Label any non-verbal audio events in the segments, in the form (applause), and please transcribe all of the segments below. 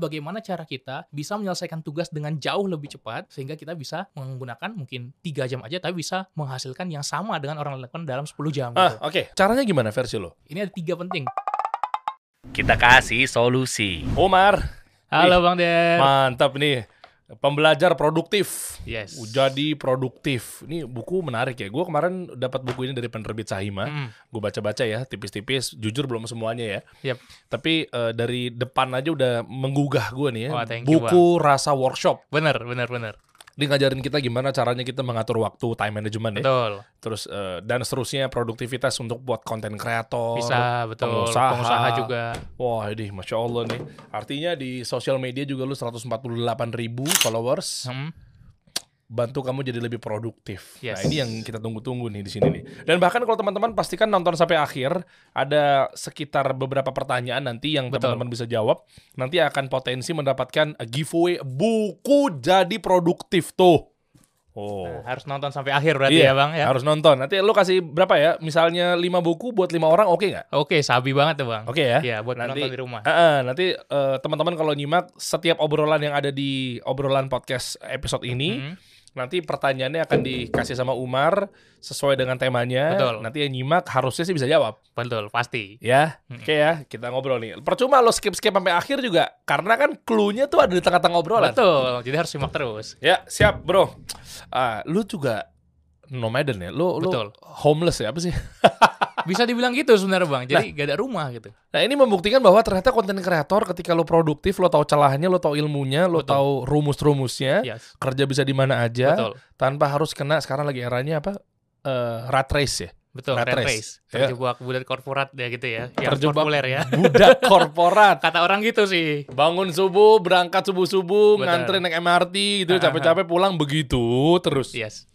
bagaimana cara kita bisa menyelesaikan tugas dengan jauh lebih cepat sehingga kita bisa menggunakan mungkin tiga jam aja tapi bisa menghasilkan yang sama dengan orang lain dalam 10 jam. Ah, gitu. oke. Caranya gimana versi lo? Ini ada tiga penting. Kita kasih solusi. Omar, Halo Bang Der. mantap nih. Pembelajar produktif. Yes. Jadi produktif. Ini buku menarik ya. Gue kemarin dapat buku ini dari penerbit Sahima. Mm, Gue baca-baca ya, tipis-tipis. Jujur belum semuanya ya. Yap. Tapi eh, dari depan aja udah menggugah gue nih ya. Wah, thank you, buku rasa workshop. Bener, bener, bener. Dia ngajarin kita gimana caranya kita mengatur waktu, time management ya. Betul. Terus eh, dan seterusnya produktivitas untuk buat konten kreator. Bisa, betul. pengusaha. Pengusaha juga. Wah, ini masya Allah nih. Artinya di sosial media juga lu 148 ribu followers. Hmm, Bantu kamu jadi lebih produktif. Nah Yes. ini yang kita tunggu-tunggu nih di sini nih. Dan bahkan kalau teman-teman pastikan nonton sampai akhir, ada sekitar beberapa pertanyaan nanti yang teman-teman bisa jawab. Nanti akan potensi mendapatkan giveaway buku jadi produktif tuh. Oh. Nah, harus nonton sampai akhir berarti Iya, ya Bang ya. Harus nonton. Nanti lu kasih berapa ya? Misalnya 5 buku buat lima orang oke nggak? Oke, sabi banget tuh Bang. Oke ya. Iya, buat Nanti- nonton di rumah. Ah, ah, nanti eh, teman-teman kalau nyimak setiap obrolan yang ada di obrolan podcast episode ini, Hmm, nanti pertanyaannya akan dikasih sama Umar sesuai dengan temanya. Betul. Nanti yang nyimak harusnya sih bisa jawab. betul, pasti. Ya, Hmm. oke ya, kita ngobrol nih. Percuma lo skip-skip sampai akhir juga, karena kan clue-nya tuh ada di tengah-tengah obrolan. Betul, jadi harus simak terus. Ya, siap bro. Ah, lu juga nomaden ya? Lu, lu Betul. homeless ya? Apa sih? (laughs) Bisa dibilang gitu sebenarnya Bang. Jadi gak ada rumah gitu. Nah ini membuktikan bahwa ternyata konten kreator ketika lo produktif, lo tahu celahnya, lo tahu ilmunya, lo Betul. tahu rumus-rumusnya, Yes. kerja bisa di mana aja, Betul. tanpa harus kena sekarang lagi eranya apa Eh, rat race ya, Betul, Rat rat race. race. Ya. Terjebak budak korporat ya gitu ya. Yang Terjebak populer ya. budak (laughs) korporat. Kata orang gitu sih. Bangun subuh, berangkat subuh-subuh, ngantri naik MRT, gitu ah, capek-capek pulang begitu terus. Yes.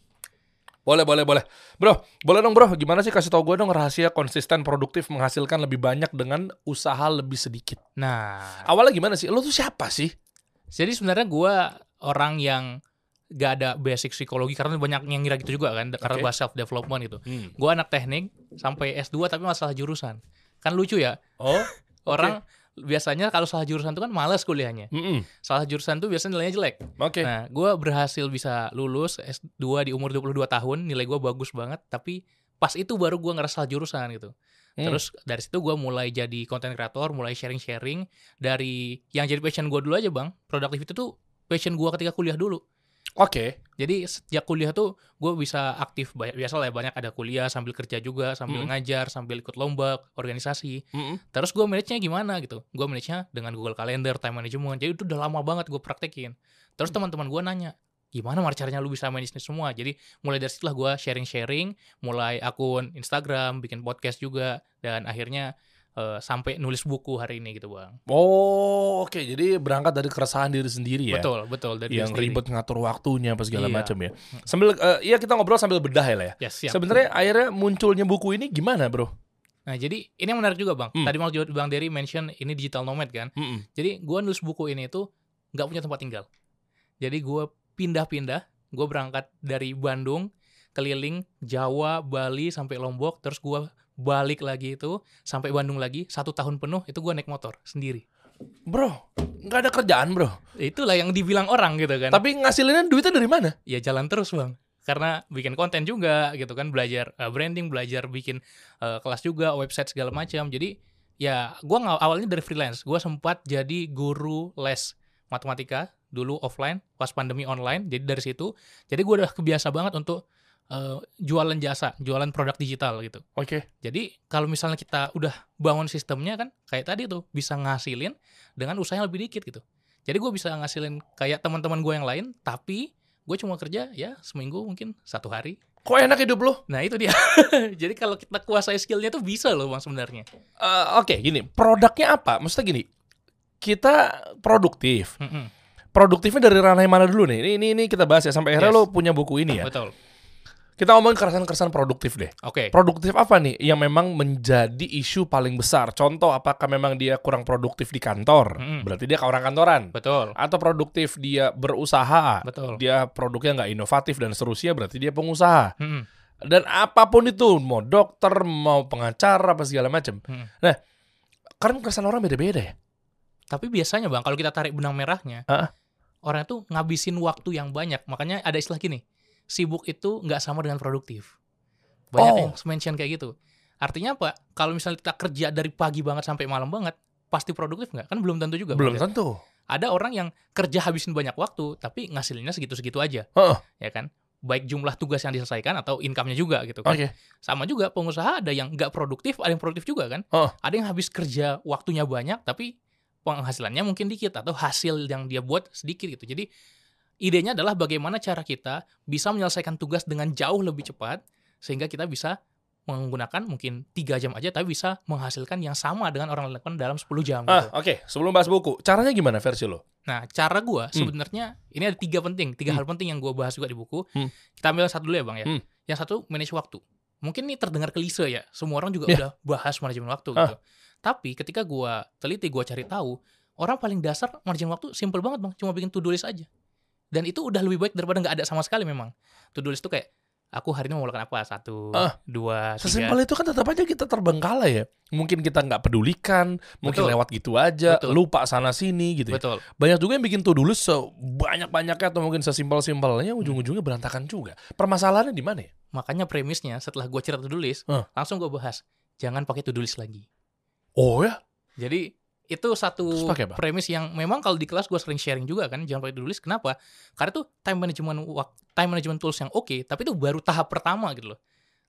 Boleh, boleh, boleh. Bro, boleh dong bro, gimana sih kasih tau gue dong rahasia konsisten produktif menghasilkan lebih banyak dengan usaha lebih sedikit. Nah, Awalnya gimana sih? Lo tuh siapa sih? jadi sebenarnya gua orang yang gak ada basic psikologi karena banyak yang ngira gitu juga kan karena Oke. bahas self development gitu. Hmm. Gua anak teknik sampai S2 tapi masalah jurusan. Kan lucu ya. Oh, (laughs) Orang biasanya kalau salah jurusan itu kan males kuliahnya. mm-mm. Salah jurusan tuh biasanya nilainya jelek. oke. Nah, gue berhasil bisa lulus S2 di umur 22 tahun, nilai gue bagus banget, tapi pas itu baru gue ngerasa salah jurusan gitu. Hmm. Terus dari situ gue mulai jadi content creator, mulai sharing-sharing dari yang jadi passion gue dulu aja bang. Productivity tuh passion gue ketika kuliah dulu. Oke. Jadi sejak kuliah tuh gue bisa aktif banyak biasa lah ya, banyak ada kuliah sambil kerja juga, sambil Hmm. ngajar, sambil ikut lomba, organisasi. Mm-mm. Terus gue manage-nya gimana gitu? Gue manage-nya dengan Google Calendar, time management. Jadi itu udah lama banget gue praktekin. Terus teman-teman gue nanya, gimana mar caranya lu bisa manage ini semua? Jadi mulai dari situlah gue sharing-sharing, mulai akun Instagram, bikin podcast juga, dan akhirnya eh, sampai nulis buku hari ini gitu bang. Oh, oke. Jadi berangkat dari keresahan diri sendiri ya. Betul, betul dari Yang ribet ngatur waktunya apa segala Iya. macam ya. Sambil eh, iya kita ngobrol sambil bedah ya lah ya. Ya. Sebenarnya akhirnya munculnya buku ini gimana, Bro? Nah jadi ini yang menarik juga bang. Hmm. Tadi mau bang Derry mention ini digital nomad kan. Mm-mm. Jadi gue nulis buku ini tuh nggak punya tempat tinggal. Jadi gue pindah-pindah, gue berangkat dari Bandung keliling Jawa, Bali sampai Lombok, terus gue balik lagi itu sampai Bandung lagi satu tahun penuh itu gue naik motor sendiri. Bro, nggak ada kerjaan, Bro. Itulah yang dibilang orang gitu kan. Tapi ngasilinnya duitnya dari mana? ya jalan terus bang. Karena bikin konten juga gitu kan, belajar uh, branding, belajar bikin uh, kelas juga, website segala macam. Jadi ya gue awalnya dari freelance. Gue sempat jadi guru les matematika dulu offline pas pandemi online. Jadi dari situ, jadi gue udah kebiasa banget untuk uh, jualan jasa, jualan produk digital gitu. Oke. Jadi kalau misalnya kita udah bangun sistemnya kan kayak tadi tuh bisa ngasilin dengan usaha yang lebih dikit gitu. Jadi gue bisa ngasilin kayak teman-teman gue yang lain, tapi gue cuma kerja ya seminggu mungkin satu hari. Kok enak hidup lo? Nah itu dia. (laughs) Jadi kalau kita kuasai skillnya tuh bisa loh bang sebenarnya. Eh, Oke, gini. Produknya apa? Maksudnya gini. Kita produktif. Mm-mm. Produktifnya dari ranah yang mana dulu nih? Ini ini, ini kita bahas ya sampai akhirnya Yes. lo punya buku ini ya. Betul. Kita ngomongin keresahan-keresahan produktif deh. Oke. Produktif apa nih yang memang menjadi isu paling besar? Contoh apakah memang dia kurang produktif di kantor? Mm-mm. Berarti dia orang kantoran. Betul. Atau produktif dia berusaha? Betul. Dia produknya nggak inovatif dan seterusnya berarti dia pengusaha. Mm-mm. Dan apa pun itu, mau dokter, mau pengacara apa segala macam. Mm. Nah, karena keresahan orang beda-beda ya. Tapi biasanya bang, kalau kita tarik benang merahnya, Ah. orang itu ngabisin waktu yang banyak. Makanya ada istilah gini, sibuk itu nggak sama dengan produktif. Banyak Oh. yang mention kayak gitu. Artinya apa? Kalau misalnya kita kerja dari pagi banget sampai malam banget, pasti produktif nggak? Kan belum tentu juga. Belum tentu. Ada orang yang kerja habisin banyak waktu, tapi ngasilnya segitu-segitu aja, Heeh. ya kan? Baik jumlah tugas yang diselesaikan atau income-nya juga gitu kan. Oke. Sama juga pengusaha ada yang nggak produktif, ada yang produktif juga kan. Oh. Ada yang habis kerja waktunya banyak, tapi penghasilannya mungkin dikit atau hasil yang dia buat sedikit gitu. Jadi idenya adalah bagaimana cara kita bisa menyelesaikan tugas dengan jauh lebih cepat sehingga kita bisa menggunakan mungkin tiga jam aja tapi bisa menghasilkan yang sama dengan orang lain dalam 10 jam gitu. Ah, oke. Sebelum bahas buku, caranya gimana versi lo? Nah, cara gua sebenarnya ini ada tiga penting, tiga Hmm. hal penting yang gua bahas juga di buku. Hmm. Kita ambil satu dulu ya, Bang ya. Hmm. Yang satu manage waktu. Mungkin ini terdengar klise ya, semua orang juga Ya. udah bahas manajemen waktu Ah. gitu. Tapi ketika gua teliti, gua cari tahu, orang paling dasar manajemen waktu simple banget, Bang, cuma bikin to do list aja. Dan itu udah lebih baik daripada nggak ada sama sekali memang. To do list itu kayak aku hari ini mau melakukan apa? Satu, Ah. dua, tiga. Sesimpel itu kan tetap aja kita terbengkalai ya. Mungkin kita nggak pedulikan, mungkin Betul. lewat gitu aja, Betul. lupa sana sini gitu. ya. Betul. Banyak juga yang bikin tuh dulu sebanyak-banyaknya atau mungkin sesimpel-simpelnya ujung-ujungnya berantakan juga. Permasalahannya di mana ya? Makanya premisnya setelah gua cerita to do list, Ah. langsung gua bahas, jangan pakai to do list lagi. Oh ya? Jadi itu satu premis yang memang kalau di kelas gue sering sharing juga kan jangan pakai list. Kenapa? Karena itu time management time management tools yang oke, tapi itu baru tahap pertama gitu loh.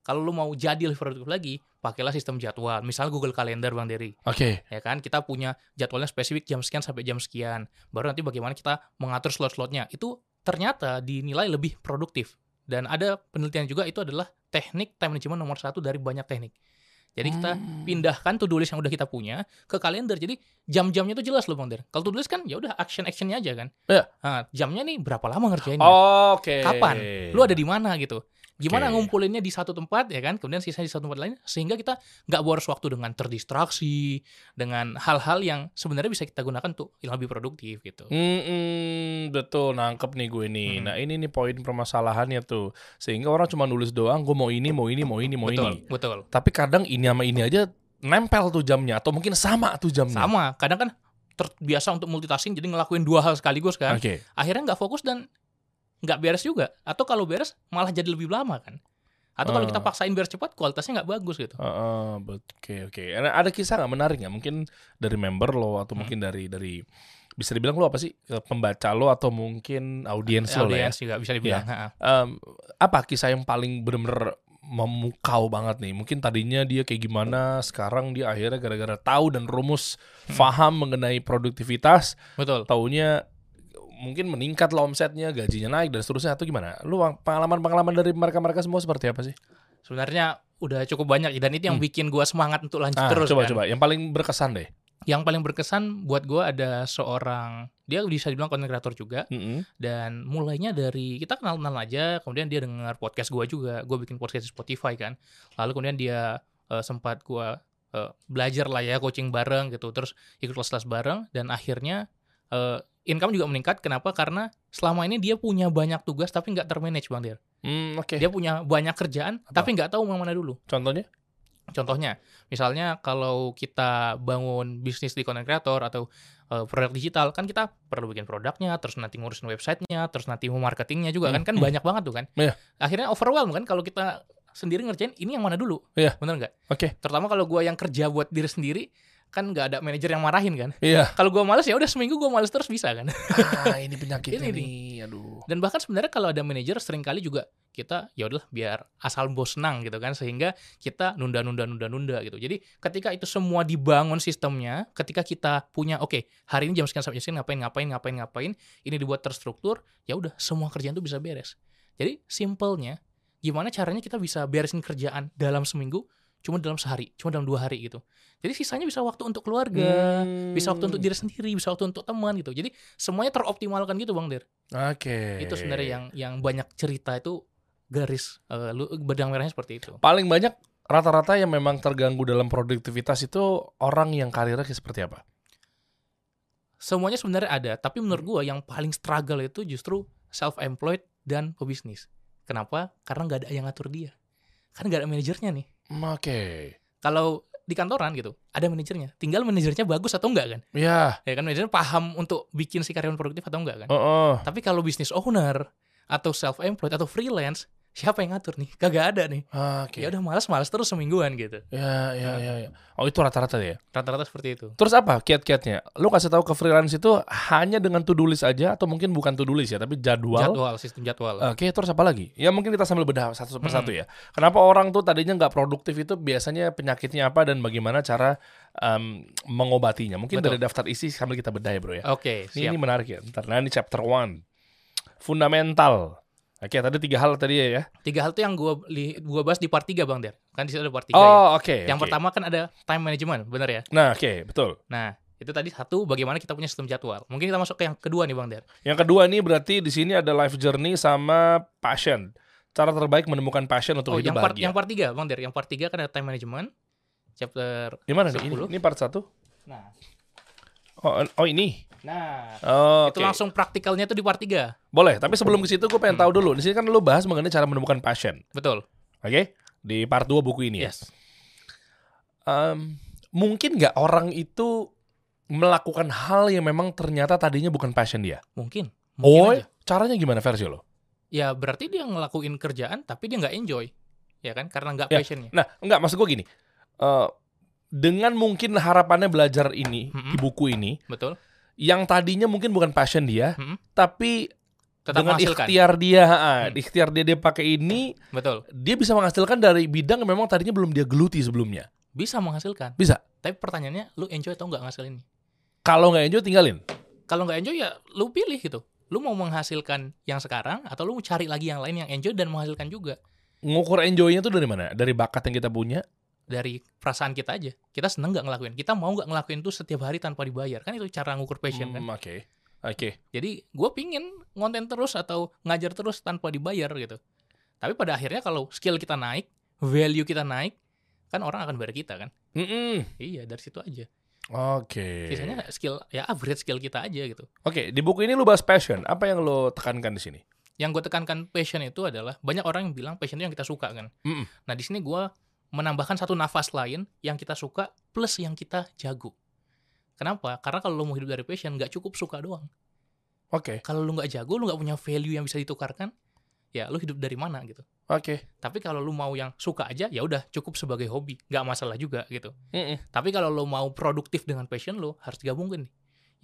Kalau lu mau jadi lebih produktif lagi, pakailah sistem jadwal. Misalnya Google Calendar Bang Dery, Oke. ya kan? Kita punya jadwalnya spesifik jam sekian sampai jam sekian. Baru nanti bagaimana kita mengatur slot-slotnya. Itu ternyata dinilai lebih produktif. Dan ada penelitian juga itu adalah teknik time management nomor satu dari banyak teknik. Jadi kita Hmm. pindahkan to-do list yang udah kita punya ke kalender. Jadi jam-jamnya itu jelas loh Bang Der. Kalau to-do list kan ya udah action-actionnya aja kan. Iya. Nah, jamnya nih berapa lama ngerjainnya? Oke. Kapan? Lu ada di mana gitu. Gimana Oke. ngumpulinnya di satu tempat ya kan, kemudian sisanya di satu tempat lain sehingga kita nggak boros waktu dengan terdistraksi, dengan hal-hal yang sebenarnya bisa kita gunakan untuk yang lebih produktif gitu. Hmm, betul nangkep nih gue nih. Hmm. Nah ini nih poin permasalahannya tuh. Sehingga orang cuma nulis doang, gue mau ini, mau ini, mau ini, mau betul, ini. betul. Tapi kadang ini sama ini aja nempel tuh jamnya atau mungkin sama tuh jamnya. Sama, kadang kan terbiasa untuk multitasking jadi ngelakuin dua hal sekaligus kan. Oke. akhirnya nggak fokus dan nggak beres juga atau kalau beres malah jadi lebih lama kan atau kalau kita Ah. paksain beres cepat kualitasnya nggak bagus gitu Heeh, bet- Oke oke. Ada ada kisah nggak menarik nggak? Mungkin dari member lo atau Hmm. mungkin dari dari bisa dibilang lo apa sih Eh, pembaca lo atau mungkin audiens lo ya. audiens juga bisa dibilang ha-ha. Em, apa kisah yang paling bener-bener memukau banget nih? Mungkin tadinya dia kayak gimana, sekarang dia akhirnya gara-gara tahu dan rumus Hmm. faham mengenai produktivitas, betul taunya mungkin meningkat lah omsetnya, gajinya naik dan seterusnya atau gimana? Lu pengalaman-pengalaman dari mereka-mereka semua seperti apa sih? sebenarnya udah cukup banyak dan itu yang Hmm. bikin gua semangat untuk lanjut Ah, terus coba kan. coba, yang paling berkesan deh. yang paling berkesan buat gua ada seorang dia bisa dibilang content creator juga Mm-mm. dan mulainya dari kita kenal kenal aja kemudian dia dengar podcast gua juga gua bikin podcast di Spotify kan lalu kemudian dia eh, sempat gua eh, belajar lah ya coaching bareng gitu terus ikut kelas-kelas bareng dan akhirnya eh, income juga meningkat kenapa karena selama ini dia punya banyak tugas tapi nggak termanage bang Dir Hmm, oke. dia punya banyak kerjaan Apa? tapi nggak tahu mau mana dulu Contohnya? Contohnya, misalnya kalau kita bangun bisnis di content creator atau eh, produk digital, kan kita perlu bikin produknya, terus nanti ngurusin websitenya, terus nanti mau marketingnya juga kan, kan Hmm. banyak banget tuh kan. Iya. Akhirnya overwhelm kan kalau kita sendiri ngerjain ini yang mana dulu, Iya. bener nggak? Oke. Terutama kalau gua yang kerja buat diri sendiri, kan nggak ada manajer yang marahin kan. Iya. Kalau gua males ya udah seminggu gua males terus bisa kan. ah, ini (laughs) penyakitnya Ini nih. Aduh. Dan bahkan sebenarnya kalau ada manajer sering kali juga kita ya udahlah biar asal bos senang gitu kan sehingga kita nunda nunda nunda nunda gitu. Jadi ketika itu semua dibangun sistemnya, ketika kita punya oke, hari ini jam sekian sampai jam sekian ngapain ngapain ngapain ngapain, ini dibuat terstruktur, ya udah semua kerjaan itu bisa beres. Jadi simpelnya gimana caranya kita bisa beresin kerjaan dalam seminggu cuma dalam sehari, cuma dalam dua hari gitu. Jadi sisanya bisa waktu untuk keluarga, bisa waktu untuk diri sendiri, bisa waktu untuk teman gitu. Jadi semuanya teroptimalkan gitu Bang Der Oke. itu sebenarnya yang yang banyak cerita itu garis eh, lu benang merahnya seperti itu paling banyak rata-rata yang memang terganggu dalam produktivitas itu orang yang karirnya seperti apa? semuanya sebenarnya ada tapi menurut gua yang paling struggle itu justru self employed dan pebisnis kenapa karena nggak ada yang ngatur dia kan nggak ada manajernya nih Hmm, Oke. kalau di kantoran gitu, ada manajernya. Tinggal manajernya bagus atau enggak kan? Ya. Ya kan manajernya paham untuk bikin si karyawan produktif atau enggak kan? Oh, oh. Tapi kalau bisnis owner atau self employed atau freelance, siapa yang ngatur nih? Kagak ada nih. Ah, Oke. Ya udah malas-malas terus semingguan gitu. Ya, ya, ya, ya. Oh itu rata-rata ya. Rata-rata seperti itu. Terus apa kiat-kiatnya? Lu kasih tahu ke freelance itu hanya dengan to do list aja atau mungkin bukan to do list ya, tapi jadwal. Jadwal, sistem jadwal. Oke, terus apa lagi? Ya mungkin kita sambil bedah satu persatu Hmm. ya. Kenapa orang tuh tadinya nggak produktif itu biasanya penyakitnya apa dan bagaimana cara em, mengobatinya? Mungkin Betul. dari daftar isi sambil kita bedah ya bro ya. Oke, Ini, siap. ini menarik ya. Ntar, nah ini chapter one. Fundamental. Oke, tadi tiga hal tadi ya. ya. Tiga hal tuh yang gua li- gua bahas di part 3 Bang Der. Kan di situ ada part 3 ya. Oh, oke. Yang oke. pertama kan ada time management, bener ya? Nah, oke, betul. Nah, itu tadi satu bagaimana kita punya sistem jadwal. Mungkin kita masuk ke yang kedua nih Bang Der. Yang kedua ini berarti di sini ada life journey sama passion. Cara terbaik menemukan passion untuk Oh, hidup yang part bahagia. yang part 3 Bang Der. Yang part 3 kan ada time management. Chapter Gimana nih? Ini, 10. ini part satu? Nah, Oh, oh ini. Nah Oh, itu oke. langsung praktikalnya tuh di part 3. Boleh, tapi sebelum ke situ gue pengen tahu dulu. Di sini kan lu bahas mengenai cara menemukan passion. Betul. Oke? Di part 2 buku ini ya. Yes. Em, mungkin nggak orang itu melakukan hal yang memang ternyata tadinya bukan passion dia? Mungkin. Mungkin Oh, aja. caranya gimana versi lo? Ya berarti dia ngelakuin kerjaan tapi dia nggak enjoy. Ya kan? Karena nggak Ya. passionnya. Nah, enggak maksud gue gini. Eh, dengan mungkin harapannya belajar ini Mm-mm. di buku ini, Betul. Yang tadinya mungkin bukan passion dia, Mm-mm. tapi Tetap dengan menghasilkan. ikhtiar dia, Hmm. ikhtiar dia dia pakai ini, Betul. dia bisa menghasilkan dari bidang yang memang tadinya belum dia geluti sebelumnya. Bisa menghasilkan. Bisa. Tapi pertanyaannya, lu enjoy atau nggak ngasilin? Kalau nggak enjoy tinggalin. Kalau nggak enjoy ya lu pilih gitu. Lu mau menghasilkan yang sekarang atau lu mau cari lagi yang lain yang enjoy dan menghasilkan juga Ngukur enjoy-nya tuh dari mana? Dari bakat yang kita punya. Dari perasaan kita aja. Kita seneng nggak ngelakuin? Kita mau nggak ngelakuin itu setiap hari tanpa dibayar? Kan itu cara ngukur passion kan. Hmm, Oke. Oke. Jadi gue pingin ngonten terus atau ngajar terus tanpa dibayar gitu. Tapi pada akhirnya kalau skill kita naik, value kita naik, kan orang akan bayar kita kan. Mm-mm. Iya dari situ aja. Oke. Sisanya skill ya upgrade skill kita aja gitu. Oke, di buku ini lu bahas passion. Apa yang lu tekankan di sini? Yang gue tekankan passion itu adalah banyak orang yang bilang passion itu yang kita suka kan. Mm-mm. Nah di sini gue menambahkan satu nafas lain yang kita suka plus yang kita jago. Kenapa? Karena kalau lo mau hidup dari passion nggak cukup suka doang. Oke. Kalau lu nggak jago, lu nggak punya value yang bisa ditukarkan, ya lu hidup dari mana gitu. Oke. Tapi kalau lu mau yang suka aja, ya udah cukup sebagai hobi, nggak masalah juga gitu. Mm-mm. Tapi kalau lu mau produktif dengan passion lu, harus digabungin nih.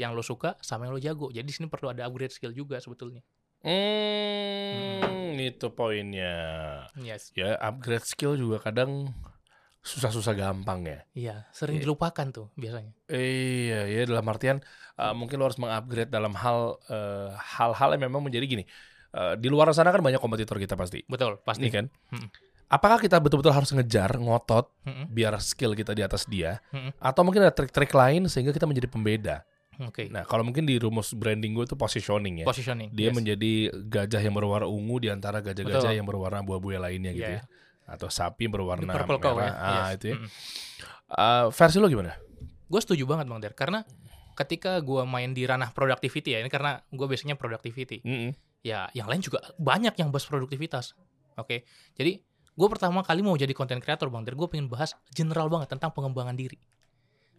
Yang lu suka sama yang lu jago. Jadi di sini perlu ada upgrade skill juga sebetulnya. Hmm, itu poinnya. Yes. Ya, upgrade skill juga kadang susah-susah gampang ya. Iya, sering Iya. dilupakan tuh biasanya. Iya, ya dalam artian uh, mungkin lo harus mengupgrade dalam hal uh, hal-hal yang memang menjadi gini. Uh, di luar sana kan banyak kompetitor kita pasti. Betul, pasti. Ini kan. Mm. Apakah kita betul-betul harus ngejar, ngotot Mm-mm. biar skill kita di atas dia Mm-mm. atau mungkin ada trik-trik lain sehingga kita menjadi pembeda. Oke. Nah, kalau mungkin di rumus branding gue itu positioning ya. Positioning. Dia yes. menjadi gajah yang berwarna ungu di antara gajah-gajah yang berwarna abu-abu yang lainnya gitu Iya. ya. Atau sapi yang berwarna purple cow merah. ya. Ah, Yes. itu ya. Mm-mm. Uh, versi lo gimana? gue setuju banget bang Der karena ketika gue main di ranah productivity ya ini karena gue biasanya productivity Mm-mm. ya yang lain juga banyak yang bahas produktivitas oke jadi gue pertama kali mau jadi content creator bang Der gue pengen bahas general banget tentang pengembangan diri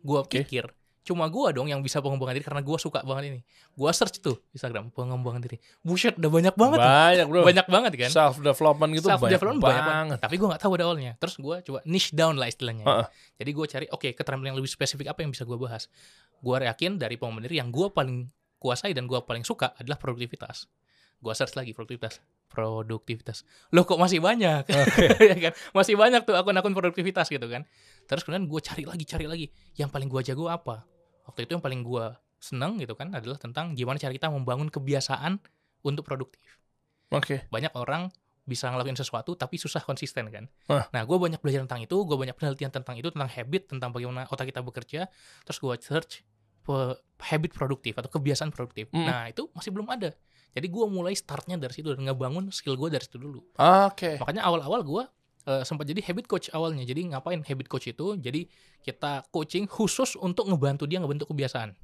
gue Oke. pikir cuma gue dong yang bisa pengembangan diri karena gue suka banget ini. Gue search tuh Instagram pengembangan diri. Buset udah banyak banget Banyak bro. banyak banget kan? Self development gitu self banyak development banget. banyak banget. Tapi gue nggak tahu ada awalnya terus gue coba niche down lah istilahnya. Heeh. jadi gue cari oke keterampilan yang lebih spesifik apa yang bisa gue bahas? Gue yakin dari pengembangan diri yang gue paling kuasai dan gue paling suka adalah produktivitas. Gue search lagi produktivitas. Produktivitas. Loh kok masih banyak? (laughs) Ya kan? Masih banyak tuh akun-akun produktivitas gitu kan. Terus kemudian gue cari lagi cari lagi. Yang paling gue jago apa waktu itu yang paling gue seneng gitu kan adalah tentang gimana cara kita membangun kebiasaan untuk produktif Oke. banyak orang bisa ngelakuin sesuatu tapi susah konsisten kan. Ah. Nah, gue banyak belajar tentang itu, gue banyak penelitian tentang itu, tentang habit, tentang bagaimana otak kita bekerja. Terus gue search habit produktif atau kebiasaan produktif. Mm. Nah, itu masih belum ada. Jadi gue mulai startnya dari situ dan ngebangun skill gue dari situ dulu. Oke. Makanya awal-awal gue eh, sempat jadi habit coach awalnya. Jadi ngapain habit coach itu? Jadi kita coaching khusus untuk ngebantu dia ngebentuk kebiasaan.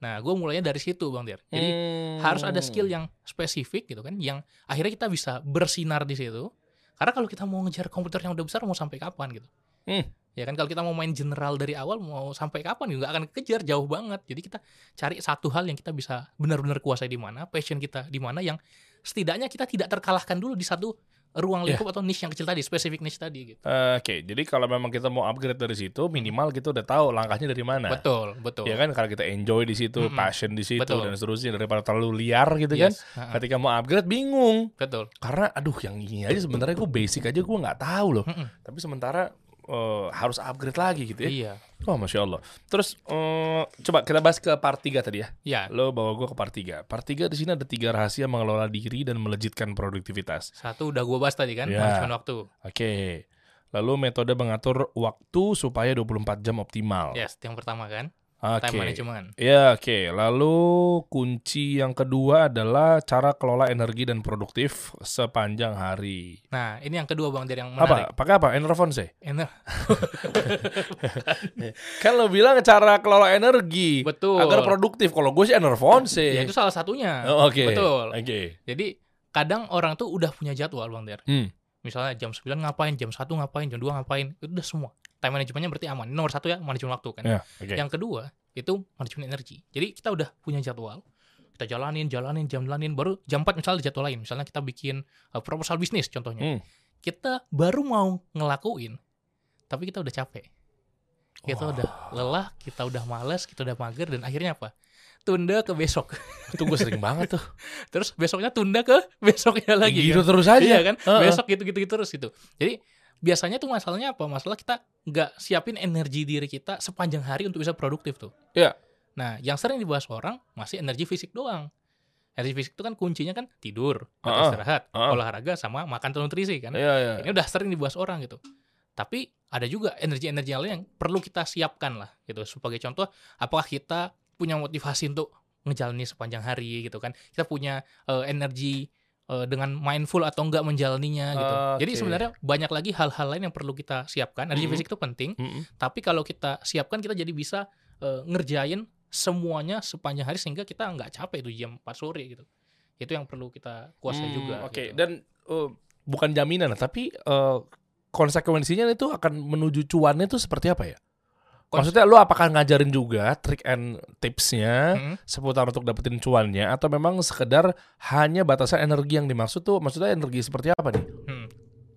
Nah, gue mulainya dari situ, Bang Dir. Jadi Hmm. harus ada skill yang spesifik gitu kan yang akhirnya kita bisa bersinar di situ karena kalau kita mau ngejar komputer yang udah besar mau sampai kapan gitu Hmm. Ya kan kalau kita mau main general dari awal mau sampai kapan juga akan kejar jauh banget. Jadi kita cari satu hal yang kita bisa benar-benar kuasai di mana, passion kita di mana yang setidaknya kita tidak terkalahkan dulu di satu ruang Ya. lingkup atau niche yang kecil tadi, spesifik niche tadi gitu. Eh, Oke, jadi kalau memang kita mau upgrade dari situ, minimal kita udah tahu langkahnya dari mana. Betul, betul. Ya kan kalau kita enjoy di situ, Mm-mm. passion di situ Betul. dan seterusnya daripada terlalu liar gitu kan. Yes, ha-ha, Ketika mau upgrade bingung. betul. Karena aduh yang ini aja sebenarnya gue basic aja gue nggak tahu loh. Mm-mm. Tapi sementara eh, harus upgrade lagi gitu ya. Iya. Oh masya Allah. Terus eh, coba kita bahas ke part 3 tadi ya. Ya, Lo bawa gue ke part 3. Part 3 di sini ada tiga rahasia mengelola diri dan melejitkan produktivitas. satu udah gua bahas tadi kan, Ya. manajemen waktu. Oke. Lalu metode mengatur waktu supaya 24 jam optimal. Yes, yang pertama kan, Oke. time management. Ya, oke. Lalu kunci yang kedua adalah cara kelola energi dan produktif sepanjang hari. Nah, ini yang kedua Bang dari yang Apa? menarik. Pakai apa? Enervon sih? Ener- (laughs) Kan lo bilang cara kelola energi Betul. agar produktif. Kalau gue sih Enervon sih. Ya itu salah satunya. Oh, Oke. Betul. Oke. Jadi kadang orang tuh udah punya jadwal Bang Der. Hmm. Misalnya jam 9 ngapain, jam 1 ngapain, jam 2 ngapain. Itu udah semua. Time manajemennya berarti aman. Ini nomor satu ya, manajemen waktu kan. Ya, oke. Yang kedua, itu manajemen energi. Jadi kita udah punya jadwal. Kita jalanin, jalanin, jalanin. Baru jam 4 misalnya jadwal lain. Misalnya kita bikin uh, proposal bisnis contohnya. Hmm. Kita baru mau ngelakuin, tapi kita udah capek. Kita Wah. udah lelah, kita udah males, kita udah mager, dan akhirnya apa? Tunda ke besok. (laughs) Itu gue sering banget tuh. Terus besoknya tunda ke (laughs) besoknya lagi. gitu kan? terus aja. Iya kan? Heeh. Besok gitu-gitu terus gitu. Jadi biasanya tuh masalahnya apa? Masalah kita nggak siapin energi diri kita sepanjang hari untuk bisa produktif tuh. Iya. Nah, yang sering dibahas orang masih energi fisik doang. Energi fisik itu kan kuncinya kan tidur, atau Heeh. istirahat, Heeh. olahraga sama makan nutrisi kan. Iya, iya. Ini udah sering dibahas orang gitu. Tapi ada juga energi-energi lain yang perlu kita siapkan lah gitu. Sebagai contoh, apakah kita punya motivasi untuk ngejalani sepanjang hari gitu kan? Kita punya eh, energi eh, dengan mindful atau enggak menjalaninya gitu. Jadi Oke. sebenarnya banyak lagi hal-hal lain yang perlu kita siapkan. Energi Mhm. fisik itu penting, Mm-mm. tapi kalau kita siapkan kita jadi bisa eh, ngerjain semuanya sepanjang hari sehingga kita nggak capek itu jam 4 sore gitu. Itu yang perlu kita kuasai Hmm, juga. Oke, gitu. dan eh, bukan jaminan, tapi eh, konsekuensinya itu akan menuju cuannya itu seperti apa ya? Kons- Maksudnya lo apakah ngajarin juga trik and tipsnya Mhm. seputar untuk dapetin cuannya atau memang sekedar hanya batasan energi yang dimaksud tuh maksudnya energi seperti apa nih? Hmm.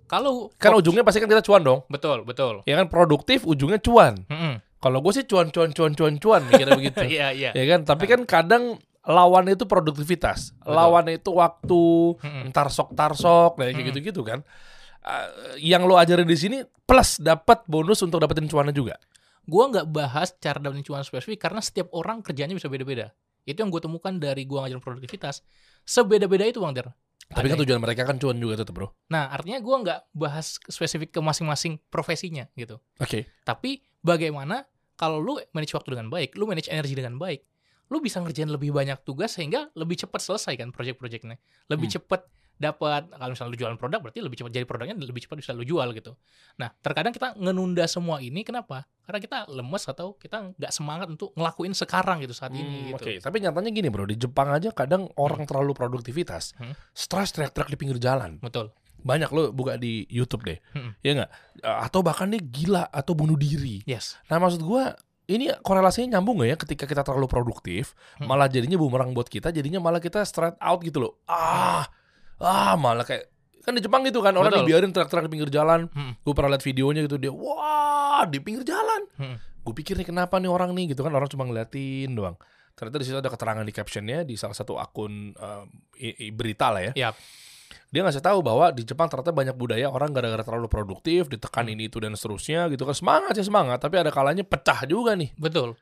Kalau Kan ujungnya pasti kan kita cuan dong. betul betul. Ya kan produktif ujungnya cuan. Mm-mm. Kalau gue sih cuan cuan cuan cuan cuan mikirnya (laughs) begitu. Iya iya. ya kan, tapi kan kadang lawan itu produktivitas. Betul. Lawan itu waktu, Mm-mm. entar sok tar sok, kayak Mm-mm. gitu-gitu kan. Eh, yang lo ajarin di sini plus dapat bonus untuk dapetin cuannya juga. Gua nggak bahas cara dapetin cuan spesifik karena setiap orang kerjanya bisa beda-beda. Itu yang gue temukan dari gua ngajarin produktivitas. Sebeda-beda itu Bang Der. Tapi kan tujuan mereka kan cuan juga tetap, Bro. Nah, artinya gua nggak bahas spesifik ke masing-masing profesinya gitu. Oke. Tapi bagaimana kalau lu manage waktu dengan baik, lu manage energi dengan baik, lu bisa ngerjain lebih banyak tugas sehingga lebih cepat selesai kan project-projectnya. Lebih Hmm. cepat dapat kalau misalnya lu jualan produk berarti lebih cepat jadi produknya lebih cepat bisa lu jual gitu. Nah, terkadang kita ngenunda semua ini kenapa? Karena kita lemes atau kita nggak semangat untuk ngelakuin sekarang gitu saat Hmm, ini gitu. Oke, tapi nyatanya gini, Bro. Di Jepang aja kadang orang terlalu produktivitas. Hmm. Stres teriak-teriak di pinggir jalan. Betul. Banyak lo buka di YouTube deh. Hmm. Ya nggak? Atau bahkan dia gila atau bunuh diri. Yes. Nah maksud gua ini korelasinya nyambung gak ya ketika kita terlalu produktif Hmm. malah jadinya bumerang buat kita jadinya malah kita straight out gitu loh ah ah malah kayak kan di Jepang gitu kan orang Betul. dibiarin teriak-teriak di pinggir jalan Hmm. gue pernah lihat videonya gitu dia wah di pinggir jalan Hmm. gue pikir nih kenapa nih orang nih gitu kan orang cuma ngeliatin doang ternyata di situ ada keterangan di captionnya di salah satu akun eh, i- i- berita lah ya Yap. dia ngasih tahu bahwa di Jepang ternyata banyak budaya orang gara-gara terlalu produktif ditekan Hmm. ini itu dan seterusnya gitu kan semangat sih semangat tapi ada kalanya pecah juga nih Betul.